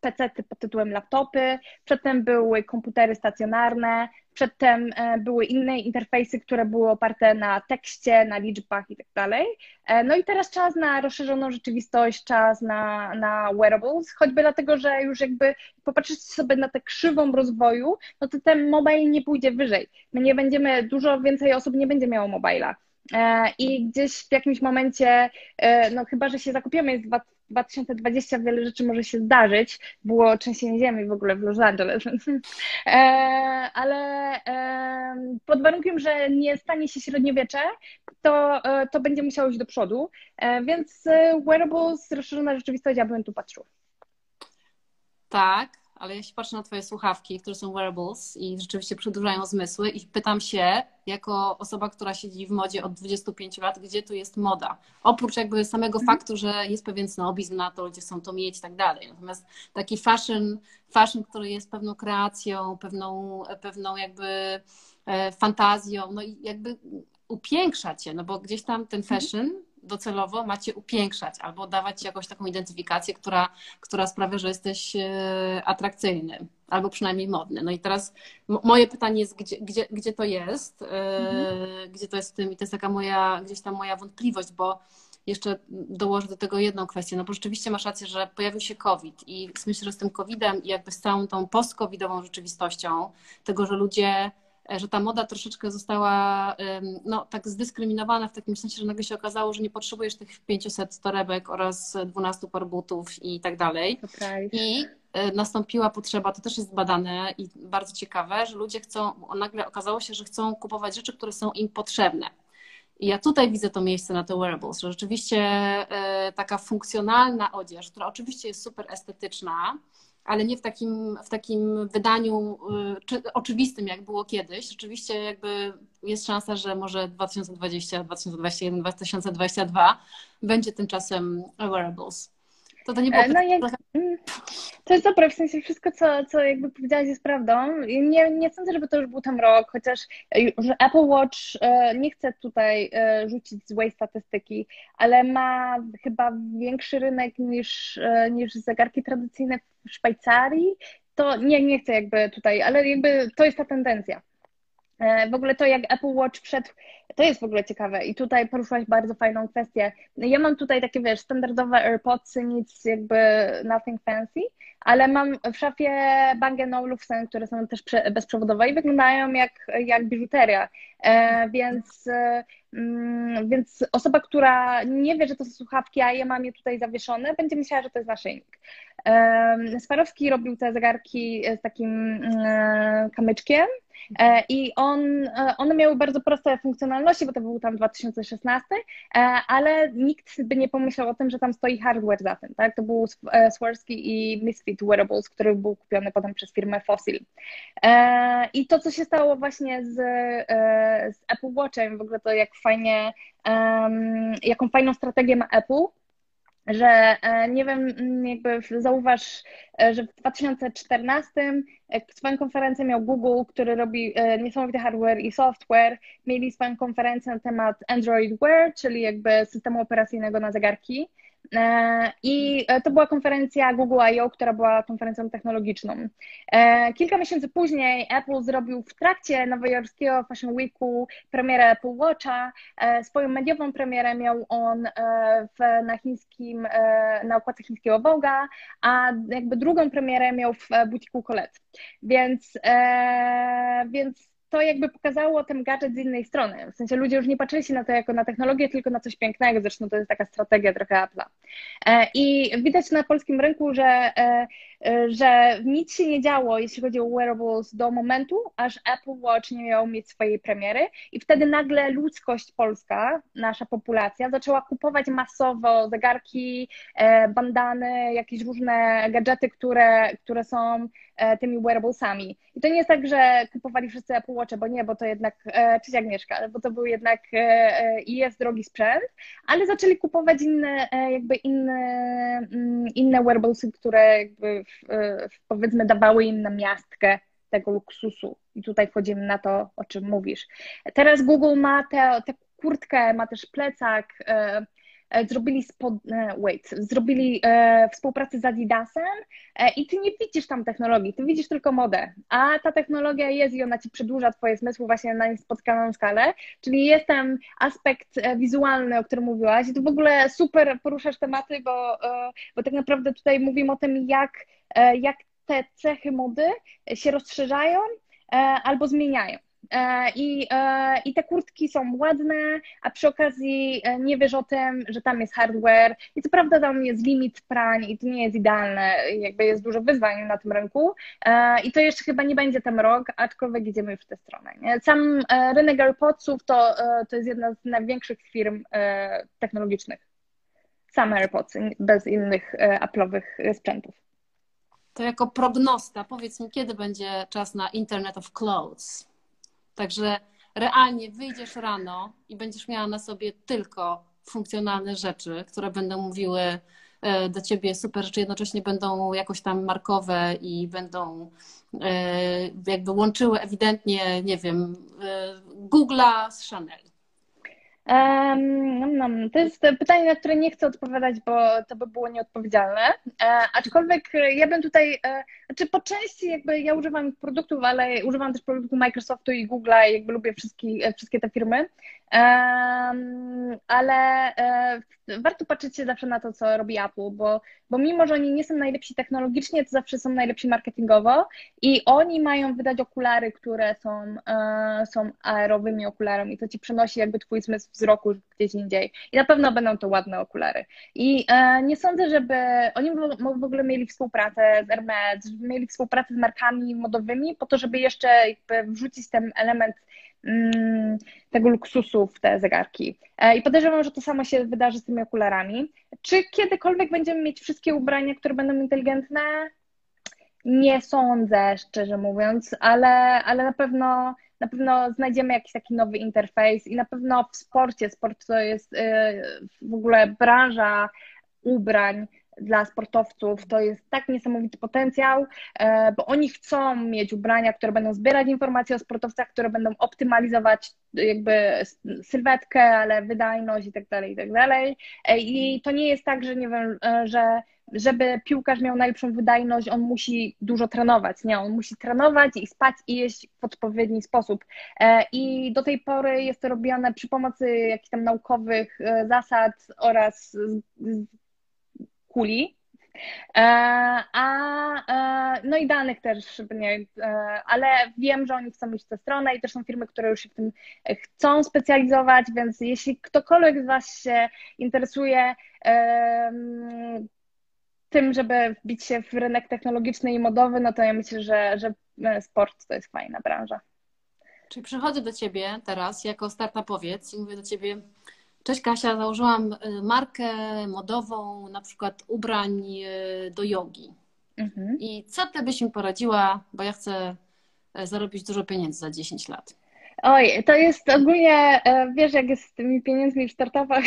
PC pod tytułem laptopy, przedtem były komputery stacjonarne, przedtem e, były inne interfejsy, które były oparte na tekście, na liczbach i tak dalej. E, no i teraz czas na rozszerzoną rzeczywistość, czas na, na wearables, choćby dlatego, że już jakby popatrzeć sobie na tę krzywą rozwoju, no to ten mobile nie pójdzie wyżej. My nie będziemy, dużo więcej osób nie będzie miało mobila. I gdzieś w jakimś momencie, no chyba, że się zakupiemy, jest 2020 wiele rzeczy może się zdarzyć. Było trzęsienie ziemi w ogóle w Los Angeles. E, ale e, pod warunkiem, że nie stanie się średniowiecze, to, e, to będzie musiało iść do przodu. Więc wearables, rozszerzona rzeczywistość, ja bym tu patrzył. Tak, ale jeśli patrzę na Twoje słuchawki, które są wearables i rzeczywiście przedłużają zmysły i pytam się, jako osoba, która siedzi w modzie od 25 lat, gdzie tu jest moda? Oprócz jakby samego mhm. faktu, że jest pewien snobizm na to, ludzie chcą to mieć i tak dalej. Natomiast taki fashion, fashion, który jest pewną kreacją, pewną, pewną jakby e, fantazją, no i jakby upiększa cię, no bo gdzieś tam ten mhm. fashion docelowo macie upiększać albo dawać jakąś taką identyfikację, która, która sprawia, że jesteś e, atrakcyjny albo przynajmniej modny. No i teraz moje pytanie jest, gdzie, gdzie, gdzie to jest, e, mhm. gdzie to jest w tym i to jest taka moja, gdzieś tam moja wątpliwość, bo jeszcze dołożę do tego jedną kwestię, no bo rzeczywiście masz rację, że pojawił się COVID i myślę, że z tym COVIDem i jakby z całą tą post-COVIDową rzeczywistością, tego, że ludzie że ta moda troszeczkę została no, tak zdyskryminowana w takim sensie, że nagle się okazało, że nie potrzebujesz tych 500 torebek oraz 12 par butów i tak dalej. I e, nastąpiła potrzeba, to też jest badane i bardzo ciekawe, że ludzie chcą, nagle okazało się, że chcą kupować rzeczy, które są im potrzebne. I ja tutaj widzę to miejsce na te wearables, że rzeczywiście e, taka funkcjonalna odzież, która oczywiście jest super estetyczna, ale nie w takim, w takim wydaniu y, czy, oczywistym, jak było kiedyś. Rzeczywiście jakby jest szansa, że może 2020, 2021, 2022 będzie tymczasem wearables. To to nie było... E, no, jak, mm, to jest dobre, w sensie wszystko, co, co jakby powiedziałaś jest prawdą. Nie, nie sądzę, żeby to już był tam rok, chociaż e, Apple Watch e, nie chce tutaj rzucić złej statystyki, ale ma chyba większy rynek niż, niż zegarki tradycyjne w Szwajcarii. To nie, nie chcę jakby tutaj, ale jakby to jest ta tendencja. W ogóle to, jak Apple Watch wszedł to jest w ogóle ciekawe i tutaj poruszyłaś bardzo fajną kwestię. Ja mam tutaj takie, wiesz, standardowe AirPodsy, nic jakby nothing fancy, ale mam w szafie Bang Olufsen, które są też bezprzewodowe i wyglądają jak, jak biżuteria, e, więc, e, mm, więc osoba, która nie wie, że to są słuchawki, a ja mam je tutaj zawieszone, będzie myślała, że to jest naszyjnik. E, Swarowski robił te zegarki z takim e, kamyczkiem, e, i on, e, one miały bardzo proste funkcjonalności, bo to był tam 2016, e, ale nikt by nie pomyślał o tym, że tam stoi hardware za tym, tak? To był e, Swarovski i Misfit Wearables, który był kupiony potem przez firmę Fossil. E, I to, co się stało właśnie z, z Apple Watchem, w ogóle to jak fajnie, jaką fajną strategię ma Apple, że e, nie wiem, jakby zauważ, e, że w 2014 e, swoją konferencję miał Google, który robi niesamowity hardware i software. Mieli swoją konferencję na temat Android Wear, czyli jakby systemu operacyjnego na zegarki. E, I e, to była konferencja Google I.O., która była konferencją technologiczną. E, kilka miesięcy później Apple zrobił w trakcie nowojorskiego Fashion Weeku premierę Apple Watcha. Swoją mediową premierę miał on w, na chińskim, na okładce chińskiego Vogue'a, a jakby drugą premierę miał w butiku Colette. Więc, więc to jakby pokazało ten gadżet z innej strony. W sensie ludzie już nie patrzyli się na to jako na technologię, tylko na coś pięknego. Zresztą to jest taka strategia trochę Apple'a. E, I widać na polskim rynku, że, e, e, że nic się nie działo, jeśli chodzi o wearables do momentu, aż Apple Watch nie miał mieć swojej premiery. I wtedy nagle ludzkość polska, nasza populacja, zaczęła kupować masowo zegarki, bandany, jakieś różne gadżety, które, które są tymi wearablesami. I to nie jest tak, że kupowali wszyscy Apple Bo nie, bo to jednak, e, cześć Agnieszka, bo to był jednak e, e, i jest drogi sprzęt, ale zaczęli kupować inne, jakby inne, mm, inne wearablesy, które jakby powiedzmy dawały im na miastkę tego luksusu. I tutaj wchodzimy na to, o czym mówisz. Teraz Google ma tę kurtkę, ma też plecak, E, zrobili spod, e, wait, zrobili e, współpracę z Adidasem i ty nie widzisz tam technologii, ty widzisz tylko modę, a ta technologia jest i ona ci przedłuża twoje zmysły właśnie na niespotkaną skalę, czyli jest tam aspekt wizualny, o którym mówiłaś. I tu w ogóle super poruszasz tematy, bo, bo tak naprawdę tutaj mówimy o tym, jak, jak te cechy mody się rozszerzają albo zmieniają. E, I, e, I te kurtki są ładne, a przy okazji e, nie wiesz o tym, że tam jest hardware. I co prawda tam jest limit prań i to nie jest idealne, jakby jest dużo wyzwań na tym rynku. I to jeszcze chyba nie będzie ten rok, aczkolwiek idziemy już w tę stronę. Nie? Sam rynek AirPodsów to, to jest jedna z największych firm technologicznych. Same AirPodsy, bez innych Apple'owych sprzętów. to jako prognosta powiedz mi, kiedy będzie czas na Internet of Clothes. Także realnie wyjdziesz rano i będziesz miała na sobie tylko funkcjonalne rzeczy, które będą mówiły e, do ciebie super rzeczy, jednocześnie będą jakoś tam markowe i będą e, jakby łączyły ewidentnie, nie wiem, e, Google'a z Chanel. Um, to jest pytanie, na które nie chcę odpowiadać, bo to by było nieodpowiedzialne. E, aczkolwiek ja bym tutaj, e, znaczy po części jakby ja używam produktów, ale używam też produktów Microsoftu i Google'a i jakby lubię wszystkie, wszystkie te firmy. Ale e, warto patrzeć się zawsze na to, co robi Apple, bo, bo mimo, że oni nie są najlepsi technologicznie, to zawsze są najlepsi marketingowo i oni mają wydać okulary, które są, e, są aerowymi okularami. To ci przenosi jakby twój zmysł wzroku gdzieś indziej. I na pewno będą to ładne okulary. I e, nie sądzę, żeby oni w ogóle mieli współpracę z Hermes, mieli współpracę z markami modowymi po to, żeby jeszcze jakby wrzucić ten element tego luksusu w te zegarki. E, I podejrzewam, że to samo się wydarzy z tymi okularami. Czy kiedykolwiek będziemy mieć wszystkie ubrania, które będą inteligentne? Nie sądzę, szczerze mówiąc, ale, ale na pewno na pewno znajdziemy jakiś taki nowy interfejs i na pewno w sporcie, sport to jest e, w ogóle branża ubrań, dla sportowców to jest tak niesamowity potencjał, e, bo oni chcą mieć ubrania, które będą zbierać informacje o sportowcach, które będą optymalizować jakby sylwetkę, ale wydajność i tak dalej, i tak dalej. E, I to nie jest tak, że nie wiem, e, że żeby piłkarz miał najlepszą wydajność, on musi dużo trenować. Nie, on musi trenować i spać i jeść w odpowiedni sposób. I do tej pory jest to robione przy pomocy jakichś tam naukowych zasad oraz kuli. E, a, e, no i danych też, nie, e, ale wiem, że oni chcą iść w tę stronę i też są firmy, które już się w tym chcą specjalizować, więc jeśli ktokolwiek z Was się interesuje tym, żeby wbić się w rynek technologiczny i modowy, no to ja myślę, że, że sport to jest fajna branża. Czyli przychodzę do Ciebie teraz jako startupowiec i mówię do Ciebie, Cześć Kasia, założyłam y, markę modową, na przykład ubrań y, do jogi. Mhm. I co ty byś mi poradziła, bo ja chcę e, zarobić dużo pieniędzy za 10 lat? Oj, to jest ogólnie, e, wiesz, jak jest z tymi pieniędzmi w startupach,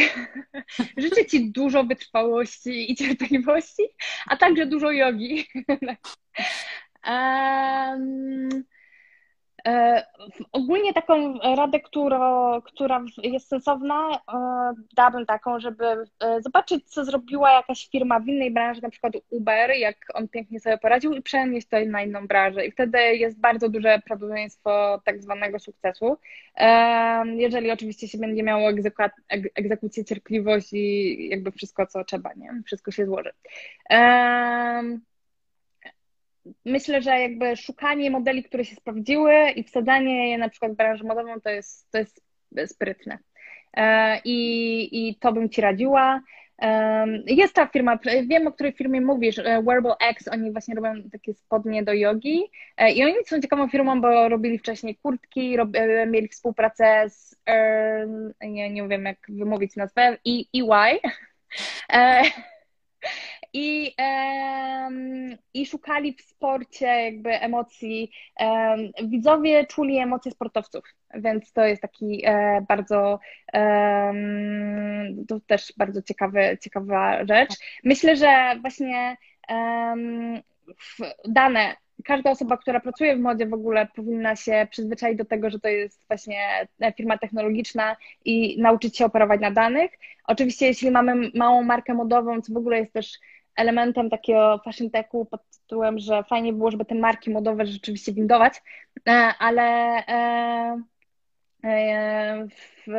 życzę Ci dużo wytrwałości i cierpliwości, a także dużo jogi. um, ogólnie taką radę, która, która jest sensowna, e, dałabym taką, żeby e, zobaczyć, co zrobiła jakaś firma w innej branży, na przykład Uber, jak on pięknie sobie poradził i przenieść to na inną branżę. I wtedy jest bardzo duże prawdopodobieństwo tak zwanego sukcesu. Jeżeli oczywiście się będzie miało egzekucję, cierpliwość i jakby wszystko, co trzeba, nie? Wszystko się złoży myślę, że jakby szukanie modeli, które się sprawdziły i wsadzanie je na przykład w branżę modową to jest, to jest sprytne. E, I, I to bym Ci radziła. Jest ta firma, wiem o której firmie mówisz, e, Wearable X, oni właśnie robią takie spodnie do jogi e, i oni są ciekawą firmą, bo robili wcześniej kurtki, rob, mieli współpracę z, nie, nie wiem jak wymówić nazwę, EY i, i szukali w sporcie jakby emocji. Widzowie czuli emocje sportowców, więc to jest taki e, bardzo, to też bardzo ciekawy, ciekawa rzecz. Myślę, że właśnie dane każda osoba, która pracuje w modzie w ogóle powinna się przyzwyczaić do tego, że to jest właśnie firma technologiczna i nauczyć się operować na danych. Oczywiście, jeśli mamy małą markę modową, co w ogóle jest też elementem takiego fashion techu pod tytułem, że fajnie było, żeby te marki modowe rzeczywiście windować, e, ale e, e, w,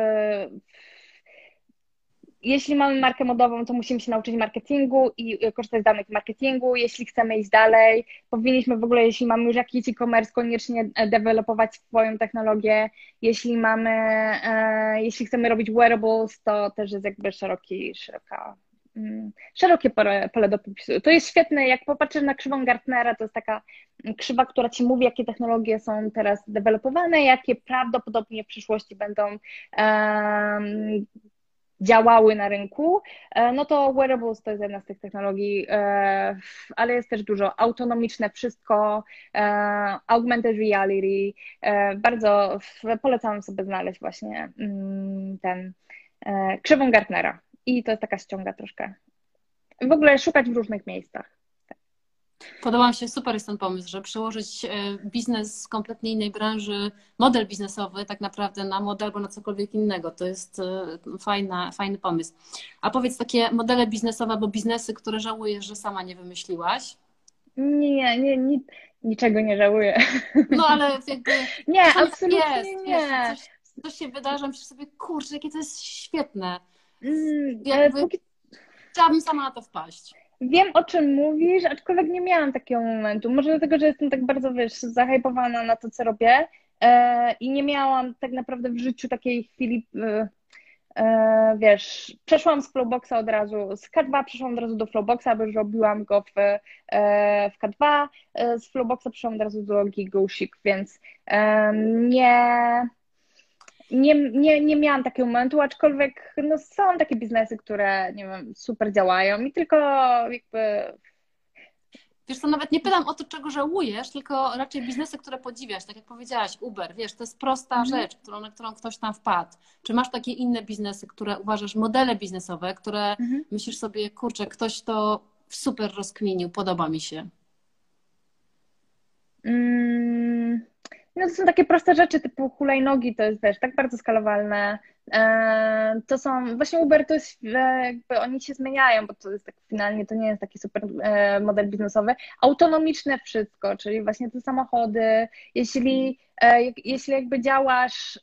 jeśli mamy markę modową, to musimy się nauczyć marketingu i korzystać z danych marketingu. Jeśli chcemy iść dalej, powinniśmy w ogóle, jeśli mamy już jakiś e-commerce, koniecznie dewelopować swoją technologię. Jeśli mamy, jeśli chcemy robić wearables, to też jest jakby szeroki, szeroka szerokie pole, pole do popisu. To jest świetne, jak popatrzysz na krzywą Gartnera, to jest taka krzywa, która ci mówi, jakie technologie są teraz dewelopowane, jakie prawdopodobnie w przyszłości będą um, działały na rynku, no to wearables to jest jedna z tych technologii, ale jest też dużo autonomiczne wszystko, augmented reality. Bardzo polecam sobie znaleźć właśnie mm, ten krzywą Gartnera i to jest taka ściąga troszkę. W ogóle szukać w różnych miejscach. Podoba mi się, super jest ten pomysł, że przełożyć e, biznes z kompletnie innej branży, model biznesowy tak naprawdę na model albo na cokolwiek innego. To jest e, fajna, fajny pomysł. A powiedz takie modele biznesowe albo biznesy, które żałujesz, że sama nie wymyśliłaś? Nie, nie, nie niczego nie żałuję. No ale jakby... Nie, absolutnie jest, nie. Wiesz, coś, coś się wydarza, myślisz sobie, kurczę, jakie to jest świetne. Mm, jakby, póki... Chciałabym sama na to wpaść. Wiem, o czym mówisz, aczkolwiek nie miałam takiego momentu. Może dlatego, że jestem tak bardzo, wiesz, zahypowana na to, co robię e, i nie miałam tak naprawdę w życiu takiej chwili, e, e, wiesz, przeszłam z Flowboxa od razu, z K2 przeszłam od razu do Flowboxa, bo już robiłam go w, e, w K2, e, z Flowboxa przeszłam od razu do Gigosik, więc e, nie nie, nie, nie miałam takiego momentu, aczkolwiek no, są takie biznesy, które nie wiem, super działają i tylko jakby. Wiesz co, nawet nie pytam o to, czego żałujesz, tylko raczej biznesy, które podziwiasz, tak jak powiedziałaś, Uber, wiesz, to jest prosta mhm. rzecz, którą, na którą ktoś tam wpadł. Czy masz takie inne biznesy, które uważasz, modele biznesowe, które mhm. myślisz sobie, kurczę, ktoś to super rozkminił, podoba mi się? Mm, no to są takie proste rzeczy typu hulajnogi, to jest wiesz, tak bardzo skalowalne. E, to są, właśnie Uber to jest, e, jakby oni się zmieniają, bo to jest tak finalnie, to nie jest taki super e, model biznesowy. Autonomiczne wszystko, czyli właśnie te samochody. Jeśli, jeśli jakby działasz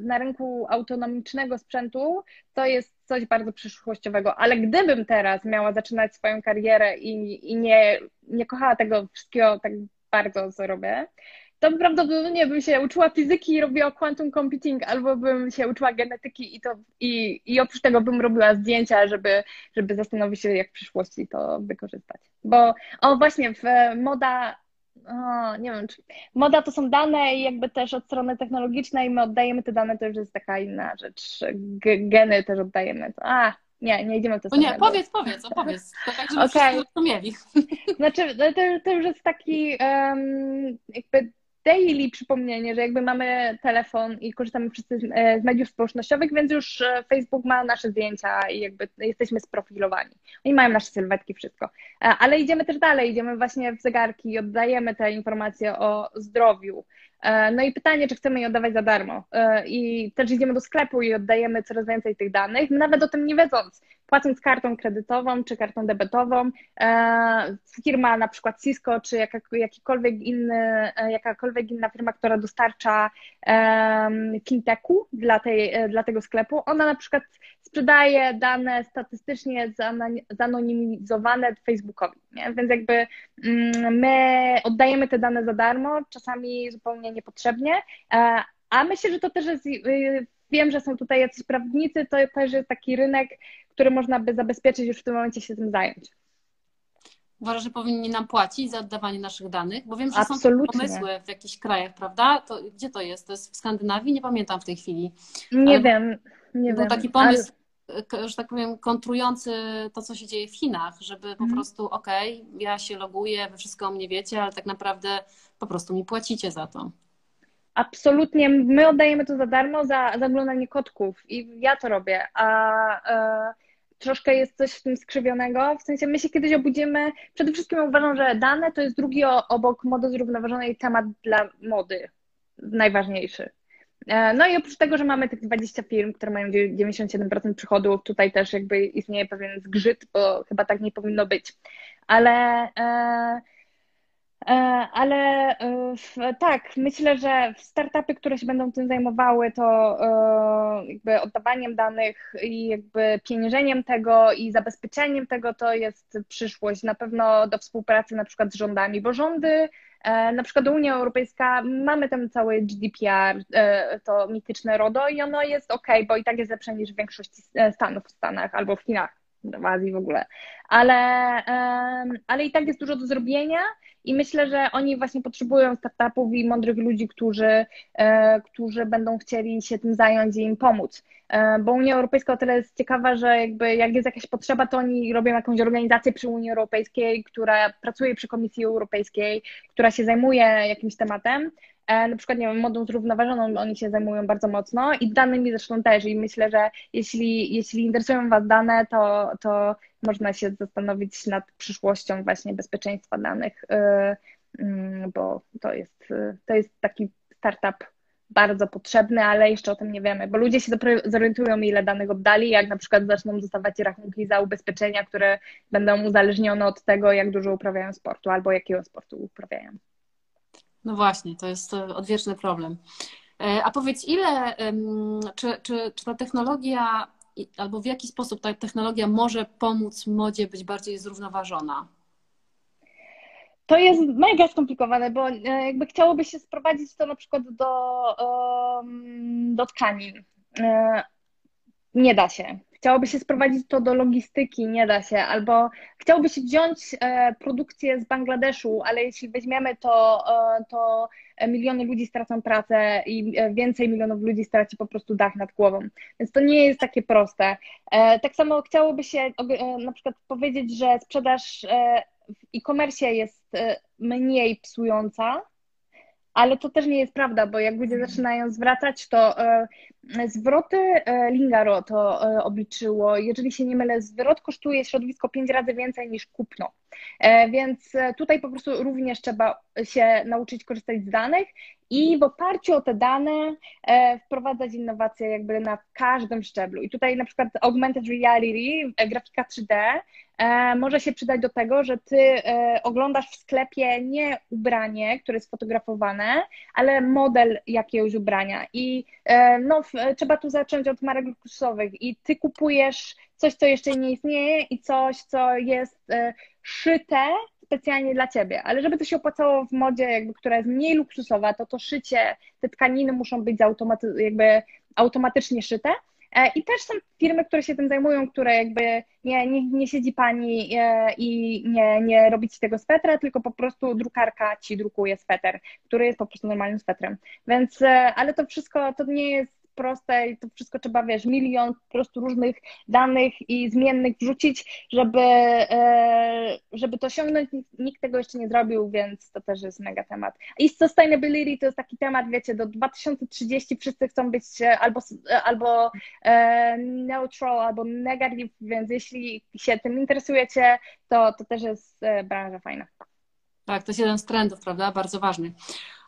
na rynku autonomicznego sprzętu, to jest coś bardzo przyszłościowego, ale gdybym teraz miała zaczynać swoją karierę i, i nie, nie kochała tego wszystkiego tak bardzo, co robię, to prawdopodobnie bym się uczyła fizyki i robiła quantum computing, albo bym się uczyła genetyki i, to, i, i oprócz tego bym robiła zdjęcia, żeby, żeby zastanowić się, jak w przyszłości to wykorzystać. Bo o właśnie, w moda o, nie wiem, czy moda to są dane i jakby też od strony technologicznej my oddajemy te dane, to już jest taka inna rzecz. G geny też oddajemy. A, nie, nie idziemy w to O nie, powiedz, powiedz, opowiedz. To tak, żeby okay. wszyscy rozumieli. Znaczy, to, to już jest taki um, jakby daily przypomnienie, że jakby mamy telefon i korzystamy wszyscy e, z mediów społecznościowych, więc już e, Facebook ma nasze zdjęcia i jakby jesteśmy sprofilowani. Oni mają nasze sylwetki, wszystko. E, ale idziemy też dalej, idziemy właśnie w zegarki i oddajemy te informacje o zdrowiu. No i pytanie, czy chcemy je oddawać za darmo. I też idziemy do sklepu i oddajemy coraz więcej tych danych, nawet o tym nie wiedząc płacąc kartą kredytową czy kartą debetową, e, firma na przykład Cisco czy inny, e, jakakolwiek inna firma, która dostarcza fintechu dla, tej, e, dla tego sklepu, ona na przykład sprzedaje dane statystycznie zanonimizowane Facebookowi. Nie? Więc jakby mm, my oddajemy te dane za darmo, czasami zupełnie niepotrzebnie, a myślę, że to też jest wiem, że są tutaj jacyś prawnicy, to też jest taki rynek, który można by zabezpieczyć już w tym momencie się tym zająć. Uważasz, że powinni nam płacić za oddawanie naszych danych? Bo wiem, że Absolutnie. są pomysły w jakichś krajach, prawda? To, gdzie to jest? To jest w Skandynawii? Nie pamiętam w tej chwili. Nie Ale wiem, nie był wiem. taki pomysł, ale... że tak powiem, kontrujący to, co się dzieje w Chinach, żeby po mhm. prostu, okej, okay, ja się loguję, wy wszystko o mnie wiecie, ale tak naprawdę po prostu mi płacicie za to. Absolutnie, my oddajemy to za darmo za zaglądanie kotków. I ja to robię, a e, troszkę jest coś w tym skrzywionego, w sensie my się kiedyś obudzimy, przede wszystkim uważam, że dane to jest drugi obok mody zrównoważonej temat dla mody, najważniejszy. E, no i oprócz tego, że mamy tych 20 firm, które mają 97% przychodów, tutaj też jakby istnieje pewien zgrzyt, bo chyba tak nie powinno być. Ale e, ale e, tak, myślę, że startupy, które się będą tym zajmowały, to e, jakby oddawaniem danych i jakby pieniężeniem tego i zabezpieczeniem tego to jest przyszłość. Na pewno do współpracy na przykład z rządami, bo rządy, na przykład Unia Europejska, mamy ten cały GDPR, to mityczne RODO i ono jest ok, bo i tak jest lepsze niż w większości Stanów w Stanach albo w Chinach w Azji w ogóle. Ale, ale i tak jest dużo do zrobienia i myślę, że oni właśnie potrzebują startupów i mądrych ludzi, którzy, e, którzy będą chcieli się tym zająć i im pomóc. E, bo Unia Europejska o tyle jest ciekawa, że jakby jak jest jakaś potrzeba, to oni robią jakąś organizację przy Unii Europejskiej, która pracuje przy Komisji Europejskiej, która się zajmuje jakimś tematem. E, na przykład, nie wiem, modą zrównoważoną oni się zajmują bardzo mocno i danymi zresztą też i myślę, że jeśli, jeśli interesują Was dane, to, to można się zastanowić nad przyszłością właśnie bezpieczeństwa danych, y, mm, bo to jest, to jest taki startup bardzo potrzebny, ale jeszcze o tym nie wiemy, bo ludzie się zorientują, ile danych oddali, jak na przykład zaczną dostawać rachunki za ubezpieczenia, które będą uzależnione od tego, jak dużo uprawiają sportu albo jakiego sportu uprawiają. No właśnie, to jest odwieczny problem. E, a powiedz, ile, czy, czy, czy ta technologia albo w jaki sposób ta technologia może pomóc modzie być bardziej zrównoważona? To jest mega skomplikowane, bo e, jakby chciałoby się sprowadzić to na przykład do, do tkanin. E, nie da się. Chciałoby się sprowadzić to do logistyki, nie da się. Albo chciałoby się wziąć e, produkcję z Bangladeszu, ale jeśli weźmiemy to, to miliony ludzi stracą pracę i więcej milionów ludzi straci po prostu dach nad głową. Więc to nie jest takie proste. Tak samo chciałoby się na przykład powiedzieć, że sprzedaż w e-commerce jest e, mniej psująca, ale to też nie jest prawda, bo jak ludzie zaczynają zwracać, to e, zwroty e, Lingaro to obliczyło. Jeżeli się nie mylę, zwrot kosztuje środowisko 5 razy więcej niż kupno. Więc tutaj po prostu również trzeba się nauczyć korzystać z danych i w oparciu o te dane wprowadzać innowacje jakby na każdym szczeblu. I tutaj na przykład augmented reality, grafika 3D E, może się przydać do tego, że ty e, oglądasz w sklepie nie ubranie, które jest fotografowane, ale model jakiegoś ubrania. I e, no, trzeba tu zacząć od marek luksusowych. I ty kupujesz coś, co jeszcze nie istnieje i coś, co jest szyte specjalnie dla ciebie. Ale żeby to się opłacało w modzie, jakby, która jest mniej luksusowa, to to szycie, te tkaniny muszą być automaty- jakby automatycznie szyte. E, I też są firmy, które się tym zajmują, które jakby nie, nie, nie siedzi pani e, i nie, nie robi ci tego swetra, tylko po prostu drukarka ci drukuje sweter, który jest po prostu normalnym swetrem. Więc, e, ale to wszystko to nie jest proste i to wszystko trzeba, wiesz, milion po prostu różnych danych i zmiennych wrzucić, żeby, e, żeby to osiągnąć. Nikt tego jeszcze nie zrobił, więc to też jest mega temat. I sustainability to jest taki temat, wiecie, do 2030 wszyscy chcą być e, albo, e, albo neutral, albo negative, więc jeśli się tym interesujecie, to, to też jest branża fajna. Tak, to jest jeden z trendów, prawda? Bardzo ważny.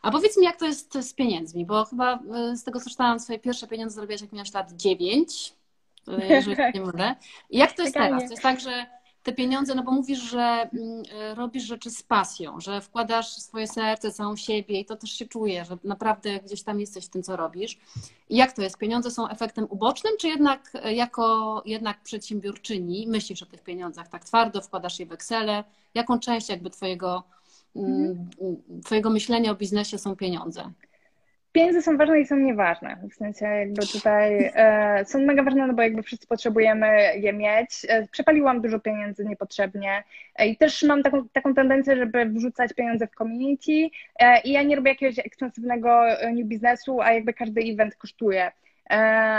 A powiedz mi, jak to jest z pieniędzmi, bo chyba y, z tego, co czytałam, swoje pierwsze pieniądze zrobiłaś, jak miałaś lat 9, y, jeżeli nie mylę. I jak to jest teraz? To jest tak, że te pieniądze, no bo mówisz, że y, robisz rzeczy z pasją, że wkładasz swoje serce, całą siebie i to też się czuje, że naprawdę gdzieś tam jesteś w tym, co robisz. I jak to jest? Pieniądze są efektem ubocznym, czy jednak jako jednak przedsiębiorczyni myślisz o tych pieniądzach tak twardo, wkładasz je w Excel? Jaką część jakby twojego Mhm. Twojego myślenia o biznesie są pieniądze? Pieniądze są ważne i są nieważne. W sensie jakby tutaj e, są mega ważne, no bo jakby wszyscy potrzebujemy je mieć. E, przepaliłam dużo pieniędzy niepotrzebnie e, i też mam taką, taką tendencję, żeby wrzucać pieniądze w community e, i ja nie robię jakiegoś ekstensywnego e, new biznesu, a jakby każdy event kosztuje. E,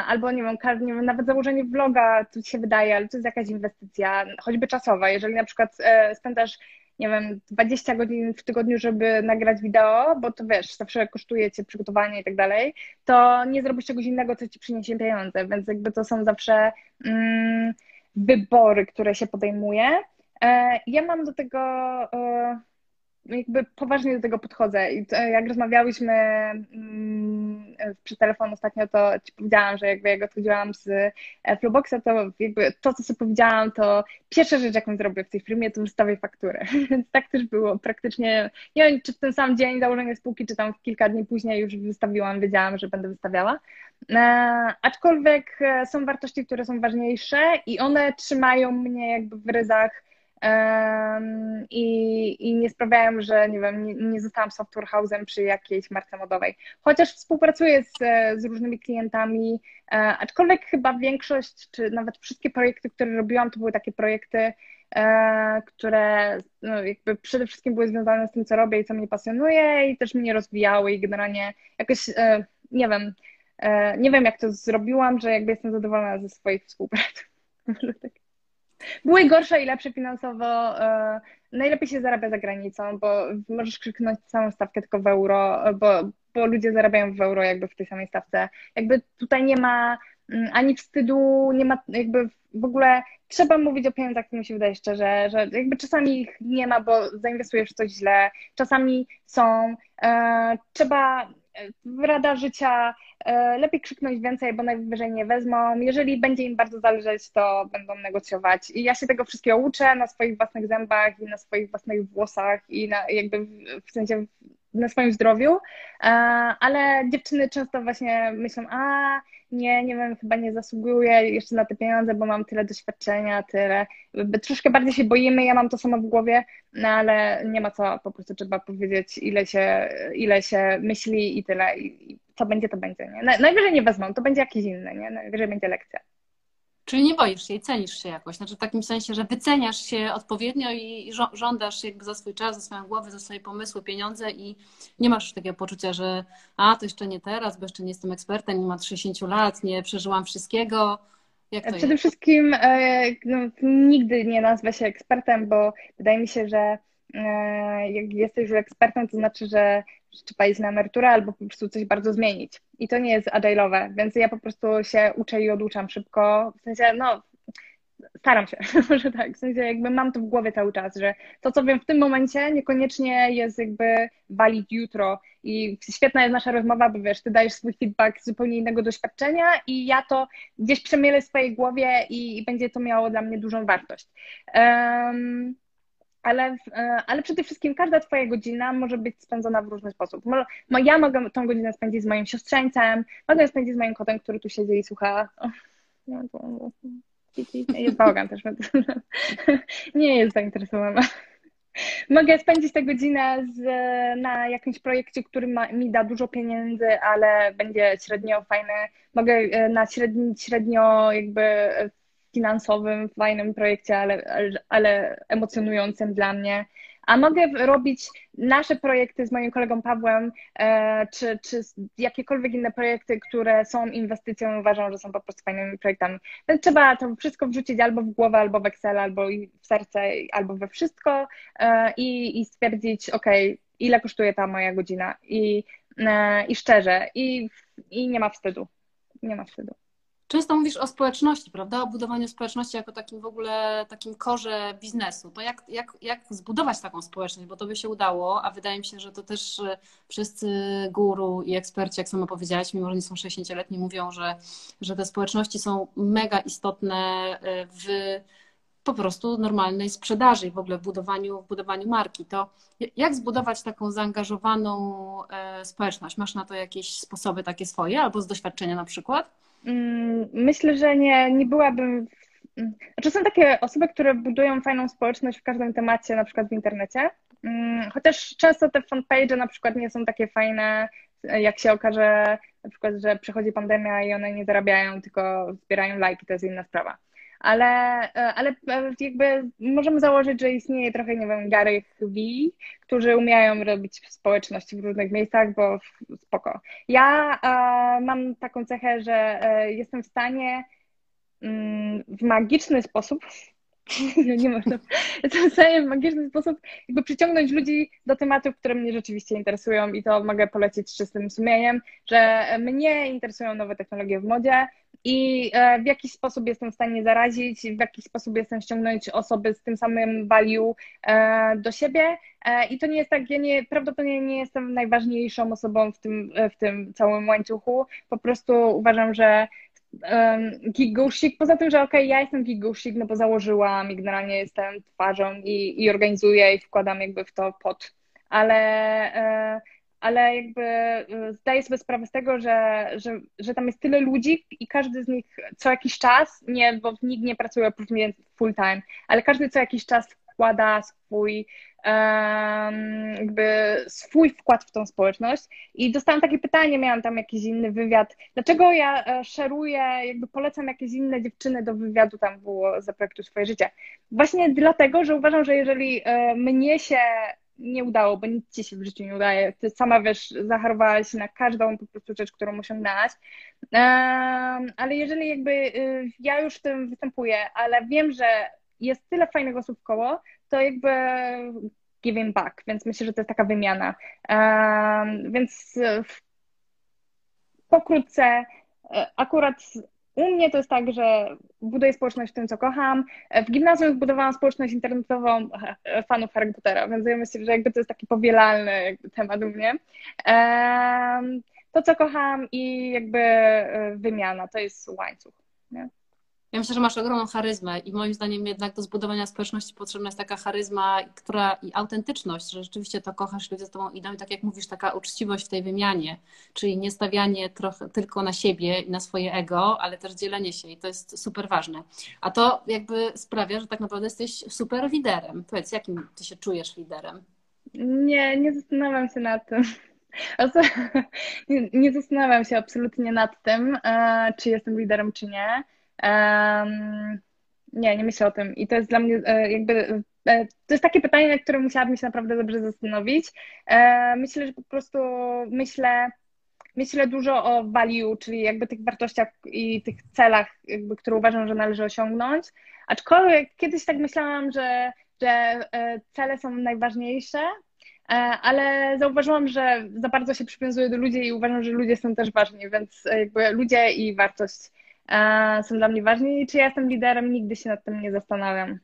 albo nie wiem, nie wiem, nawet założenie vloga, to się wydaje, ale to jest jakaś inwestycja, choćby czasowa. Jeżeli na przykład spędzasz nie wiem, 20 godzin w tygodniu, żeby nagrać wideo, bo to wiesz, zawsze kosztuje cię przygotowanie i tak dalej, to nie zrobisz czegoś innego, co ci przyniesie pieniądze, więc jakby to są zawsze mm, wybory, które się podejmuje. E, ja mam do tego e, jakby poważnie do tego podchodzę. I jak rozmawiałyśmy mm, przy telefon ostatnio, to ci powiedziałam, że jakby jak odchodziłam z e, Flowboxa, to jakby to, co sobie powiedziałam, to pierwsza rzecz, jaką zrobię w tej firmie, to wystawię fakturę. Więc tak też było praktycznie, nie wiem, czy w ten sam dzień założenia spółki, czy tam kilka dni później już wystawiłam, wiedziałam, że będę wystawiała. E, aczkolwiek e, są wartości, które są ważniejsze i one trzymają mnie jakby w ryzach i, i nie sprawiają, że nie wiem, nie, nie zostałam software house'em przy jakiejś marce modowej. Chociaż współpracuję z, z różnymi klientami, e, aczkolwiek chyba większość, czy nawet wszystkie projekty, które robiłam, to były takie projekty, e, które no, jakby przede wszystkim były związane z tym, co robię i co mnie pasjonuje i też mnie rozwijały i generalnie jakoś, e, nie wiem, nie wiem jak to zrobiłam, że jakby jestem zadowolona ze swoich współprac. Tak. Były gorsze i lepsze finansowo. E, najlepiej się zarabia za granicą, bo możesz krzyknąć całą stawkę tylko w euro, bo, bo ludzie zarabiają w euro jakby w tej samej stawce. Jakby tutaj nie ma mm, ani wstydu, nie ma jakby w ogóle trzeba mówić o pieniądzach, mi się wydaje szczerze, że jakby czasami ich nie ma, bo zainwestujesz w coś źle, czasami są, e, trzeba rada życia, e, lepiej krzyknąć więcej, bo najwyżej nie wezmą. Jeżeli będzie im bardzo zależeć, to będą negocjować. I ja się tego wszystkiego uczę na swoich własnych zębach i na swoich własnych włosach i na, jakby w sensie na swoim zdrowiu, e, ale dziewczyny często właśnie myślą, a nie, nie wiem, chyba nie zasługuję jeszcze na te pieniądze, bo mam tyle doświadczenia, tyle. Troszkę bardziej się boimy, ja mam to samo w głowie, no ale nie ma co, po prostu trzeba powiedzieć, ile się, ile się myśli i tyle. I co będzie, to będzie. Nie? Najwyżej nie wezmą, to będzie jakiś inny, nie? Najwyżej będzie lekcja. Czyli nie boisz się i cenisz się jakoś. Znaczy w takim sensie, że wyceniasz się odpowiednio i żądasz jakby za swój czas, za swoją głowę, za swoje pomysły, pieniądze i nie masz takiego poczucia, że a, to jeszcze nie teraz, bo jeszcze nie jestem ekspertem, nie mam 60 lat, nie przeżyłam wszystkiego. Przede jest? wszystkim e, no, nigdy nie nazwę się ekspertem, bo wydaje mi się, że jak jesteś już ekspertem, to znaczy, że trzeba iść na emeryturę albo po prostu coś bardzo zmienić. I to nie jest agile'owe, więc ja po prostu się uczę i oduczam szybko. W sensie, no, staram się, może tak, w sensie jakby mam to w głowie cały czas, że to, co wiem w tym momencie, niekoniecznie jest jakby valid jutro i świetna jest nasza rozmowa, bo wiesz, ty dajesz swój feedback z zupełnie innego doświadczenia i ja to gdzieś przemielę w swojej głowie i, i będzie to miało dla mnie dużą wartość. Um, ale, e, ale przede wszystkim każda Twoja godzina może być spędzona w różny sposób. Ja mogę tą godzinę spędzić z moim siostrzeńcem, mogę spędzić z moim kotem, który tu siedzi i słucha. Jest bałagan też. Nie jest zainteresowany. Mogę spędzić tę godzinę z, na jakimś projekcie, który ma, mi da dużo pieniędzy, ale będzie średnio fajny. Mogę e, na średni, średnio jakby finansowym, fajnym projekcie, ale, ale emocjonującym dla mnie. A mogę robić nasze projekty z moim kolegą Pawłem, e, czy, czy jakiekolwiek inne projekty, które są inwestycją, uważam, że są po prostu fajnymi projektami. Więc trzeba to wszystko wrzucić albo w głowę, albo w Excel, albo w serce, albo we wszystko e, i, i stwierdzić, ok, ile kosztuje ta moja godzina i, e, i szczerze, i, i nie ma wstydu. Nie ma wstydu. Często mówisz o społeczności, prawda? O budowaniu społeczności jako takim w ogóle takim korze biznesu. To jak, jak, jak zbudować taką społeczność, bo to by się udało, a wydaje mi się, że to też e, wszyscy guru i eksperci, jak sama powiedziałaś, mimo że nie są 60-letni, mówią, że, że te społeczności są mega istotne e, w po prostu normalnej sprzedaży i w ogóle w budowaniu, w budowaniu marki. To jak zbudować taką zaangażowaną e, społeczność? Masz na to jakieś sposoby takie swoje albo z doświadczenia na przykład? Mm, myślę, że nie, nie byłabym. Znaczy są takie osoby, które budują fajną społeczność w każdym temacie, na przykład w internecie. Mm, chociaż często te fanpage na przykład nie są takie fajne, jak się okaże, na przykład, że przychodzi pandemia i one nie zarabiają, tylko zbierają lajki, to jest inna sprawa ale, e, ale e, jakby możemy założyć, że istnieje trochę, nie wiem, Gary V, którzy umieją robić społeczności w różnych miejscach, bo spoko. Ja e, mam taką cechę, że jestem w stanie mm, w magiczny sposób nie można. Jestem w magiczny sposób jakby przyciągnąć ludzi do tematów, które mnie rzeczywiście interesują i to mogę polecić z czystym sumieniem, że mnie interesują nowe technologie w modzie, i e, w jakiś sposób jestem w stanie zarazić, w jakiś sposób jestem ściągnąć osoby z tym samym value e, do siebie. E, I to nie jest tak, ja nie, prawdopodobnie nie jestem najważniejszą osobą w tym, w tym całym łańcuchu. Po prostu uważam, że Gigusik, poza tym, że okej, okay, ja jestem Gigusik, no bo założyłam i generalnie jestem twarzą i, i organizuję i wkładam jakby w to pot, ale ale jakby y, zdaję sobie sprawę z tego, że, że, że tam jest tyle ludzi i każdy z nich co jakiś czas, nie, bo nikt nie pracuje oprócz mnie full time, ale każdy co jakiś czas wkłada swój jakby swój wkład w tą społeczność. I dostałam takie pytanie, miałam tam jakiś inny wywiad. Dlaczego ja e, szeruję, jakby polecam jakieś inne dziewczyny do wywiadu, tam było za projektu Swoje Życie? Właśnie dlatego, że uważam, że jeżeli e, mnie się nie udało, bo nic ci się w życiu nie udaje. Ty sama wiesz, zachorowałaś na każdą po prostu rzecz, którą osiągnęłaś. Ale jeżeli jakby y, ja już w tym występuję, ale wiem, że jest tyle fajnych osób koło, to jakby giving back, więc myślę, że to jest taka wymiana. Więc pokrótce, y, akurat u mnie to jest tak, że buduję społeczność w tym, co kocham. W gimnazjum budowałam społeczność internetową fanów Harry Pottera, więc ja myślę, że jakby to jest taki powielalny temat u mnie. To, co kocham i jakby e, wymiana, to jest łańcuch. Nie? Ja myślę, że masz ogromną charyzmę i moim zdaniem jednak do zbudowania społeczności potrzebna jest taka charyzma która, i autentyczność, że rzeczywiście to kochasz, ludzie z tobą idą i tak jak mówisz, taka uczciwość w tej wymianie, czyli nie stawianie trochę tylko na siebie i na swoje ego, ale też dzielenie się i to jest super ważne. A to jakby sprawia, że tak naprawdę jesteś super liderem. Powiedz, jakim ty się czujesz liderem? Nie, nie zastanawiam się nad tym. Nie, nie zastanawiam się absolutnie nad tym, e, czy jestem liderem, czy nie. Um, nie, nie myślę o tym. I to jest dla mnie e, jakby. E, to jest takie pytanie, na które musiałabym się naprawdę dobrze zastanowić. E, myślę, że po prostu myślę, myślę dużo o value, czyli jakby tych wartościach i tych celach, jakby, które uważam, że należy osiągnąć. Aczkolwiek kiedyś tak myślałam, że, że cele są najważniejsze, ale zauważyłam, że za bardzo się przywiązuję do ludzi i uważam, że ludzie są też ważni, więc jakby ludzie i wartość są dla mnie ważni. Czy ja jestem liderem, nigdy się nad tym nie zastanawiam.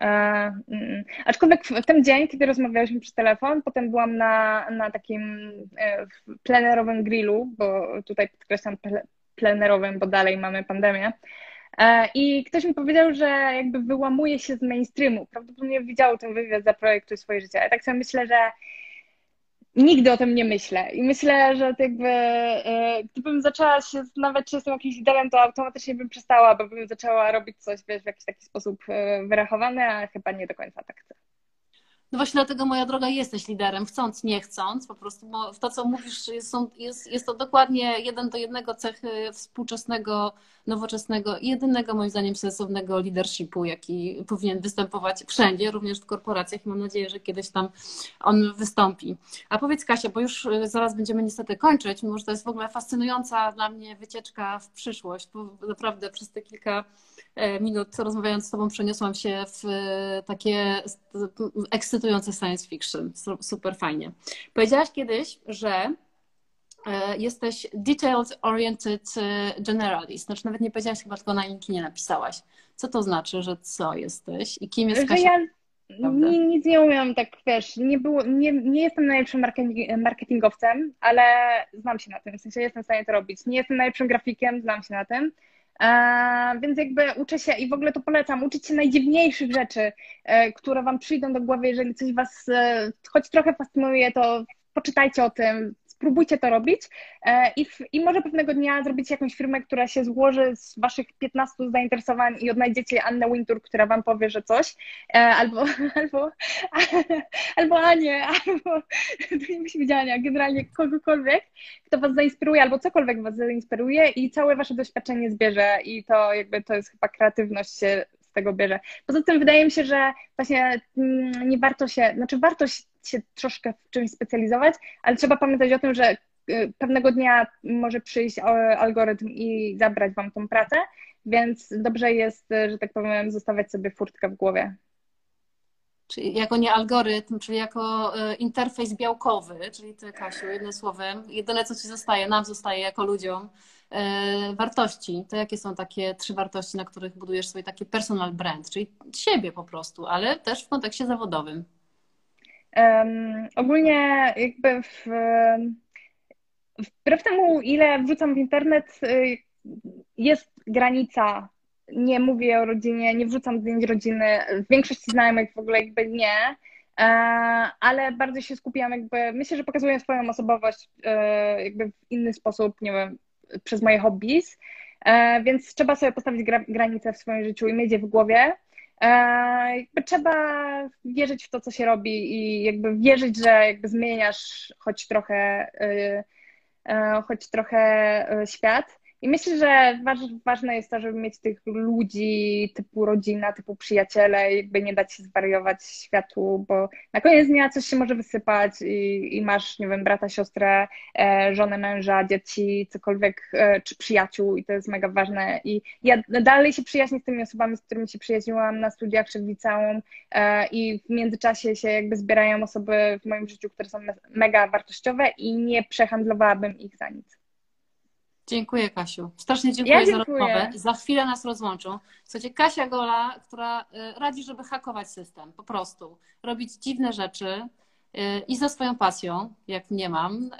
Mm. Aczkolwiek w ten dzień, kiedy rozmawialiśmy przez telefon, potem byłam na, na takim e, plenerowym grillu, bo tutaj podkreślam plenerowym, bo dalej mamy pandemię. E, I ktoś mi powiedział, że jakby wyłamuje się z mainstreamu. Prawdopodobnie widział ten wywiad za projektu swoje życie. Ja tak sobie myślę, że nigdy o tym nie myślę. I myślę, że jakby e, gdybym zaczęła się zastanawiać, czy jestem jakimś liderem, to automatycznie bym przestała, bo bym zaczęła robić coś wiesz, w jakiś taki sposób e, wyrachowany, a chyba nie do końca tak chcę. No właśnie dlatego, moja droga, jesteś liderem, chcąc, nie chcąc, po prostu, bo to, co mówisz, jest, jest, jest to dokładnie jeden do jednego cechy współczesnego, nowoczesnego i jedynego, moim zdaniem, sensownego leadershipu, jaki powinien występować wszędzie, również w korporacjach i mam nadzieję, że kiedyś tam on wystąpi. A powiedz Kasia, bo już y, zaraz będziemy niestety kończyć, mimo że to jest w ogóle fascynująca dla mnie wycieczka w przyszłość, bo naprawdę przez te kilka e, minut rozmawiając z Tobą przeniosłam się w e, takie ekscytujące science fiction. Super fajnie. Powiedziałaś kiedyś, że e, jesteś detailed oriented e, generalist. Znaczy nawet nie powiedziałaś chyba tylko na nie napisałaś. Co to znaczy, że co jesteś i kim jest Kasia? Ja nic nie umiem, tak wiesz, nie, było, nie, nie jestem najlepszym marketingowcem, ale znam się na tym, w sensie jestem w stanie to robić. Nie jestem najlepszym grafikiem, znam się na tym. E, więc jakby uczę się i w ogóle to polecam, uczyć się najdziwniejszych rzeczy, e, które Wam przyjdą do głowy, jeżeli coś Was e, choć trochę fascynuje, to poczytajcie o tym, spróbujcie to robić e, i, w, i może pewnego dnia zrobicie jakąś firmę, która się złoży z waszych 15 zainteresowań i odnajdziecie Annę Wintour, która wam powie, że coś, e, albo, albo, albo Anię, albo nie musi być Ania, generalnie kogokolwiek, kto was zainspiruje, albo cokolwiek was zainspiruje i całe wasze doświadczenie zbierze i to jakby to jest chyba kreatywność się z tego bierze. Poza tym wydaje mi się, że właśnie mm, nie warto się, znaczy warto się troszkę w czymś specjalizować, ale trzeba pamiętać o tym, że y, pewnego dnia może przyjść algorytm i zabrać wam tą pracę, więc dobrze jest, y, że tak powiem, zostawiać sobie furtkę w głowie. Czyli jako nie algorytm, czyli jako y, interfejs białkowy, czyli ty, Kasiu, jednym słowem, jedyne co ci zostaje, nam zostaje jako ludziom, wartości. To jakie są takie trzy wartości, na których budujesz swój taki personal brand, czyli siebie po prostu, ale też w kontekście zawodowym. Um, ogólnie jakby w, wbrew temu, ile wrzucam w internet, y, jest granica. Nie mówię o rodzinie, nie wrzucam zdjęć rodziny. W większości znajomych w ogóle jakby nie, e, ale bardzo się skupiam jakby, myślę, że pokazuję swoją osobowość e, jakby w inny sposób, nie wiem, przez moje hobbies, e, więc trzeba sobie postawić granice w swoim życiu i mieć je w głowie jakby trzeba wierzyć w to, co się robi i jakby wierzyć, że jakby zmieniasz choć trochę, choć trochę świat. I myślę, że ważne jest to, żeby mieć tych ludzi typu rodzina, typu przyjaciele, jakby nie dać się zwariować światu, bo na koniec dnia coś się może wysypać i, i masz, nie wiem, brata, siostrę, e, żonę, męża, dzieci, cokolwiek, e, czy przyjaciół i to jest mega ważne. I ja dalej się przyjaźnię z tymi osobami, z którymi się przyjaźniłam na studiach czy w liceum e, i w międzyczasie się jakby zbierają osoby w moim życiu, które są mega wartościowe i nie przehandlowałabym ich za nic. Dziękuję, Kasiu. Strasznie dziękuję, ja dziękuję. za rozmowę. Za chwilę nas rozłączą. Słuchajcie, Kasia Gola, która y, radzi, żeby hakować system, po prostu. Robić dziwne rzeczy y, i za swoją pasją, jak nie mam, y,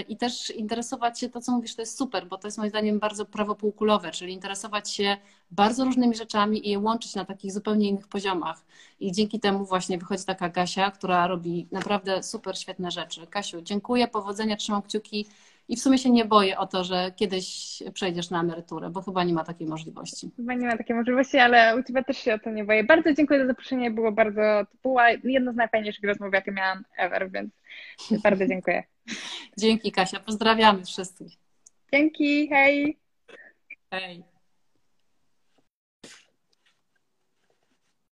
i też interesować się, to co mówisz, to jest super, bo to jest moim zdaniem bardzo prawo półkulowe, czyli interesować się bardzo różnymi rzeczami i je łączyć na takich zupełnie innych poziomach. I dzięki temu właśnie wychodzi taka Kasia, która robi naprawdę super, świetne rzeczy. Kasiu, dziękuję, powodzenia, trzymam kciuki i w sumie się nie boję o to, że kiedyś przejdziesz na emeryturę, bo chyba nie ma takiej możliwości. Chyba nie ma takiej możliwości, ale u Ciebie też się o to nie boję. Bardzo dziękuję za zaproszenie, było bardzo, to była jedna z najfajniejszych rozmów, jakie miałam ever, więc bardzo dziękuję. Dzięki Kasia, pozdrawiamy wszystkich. Dzięki, hej. Hej.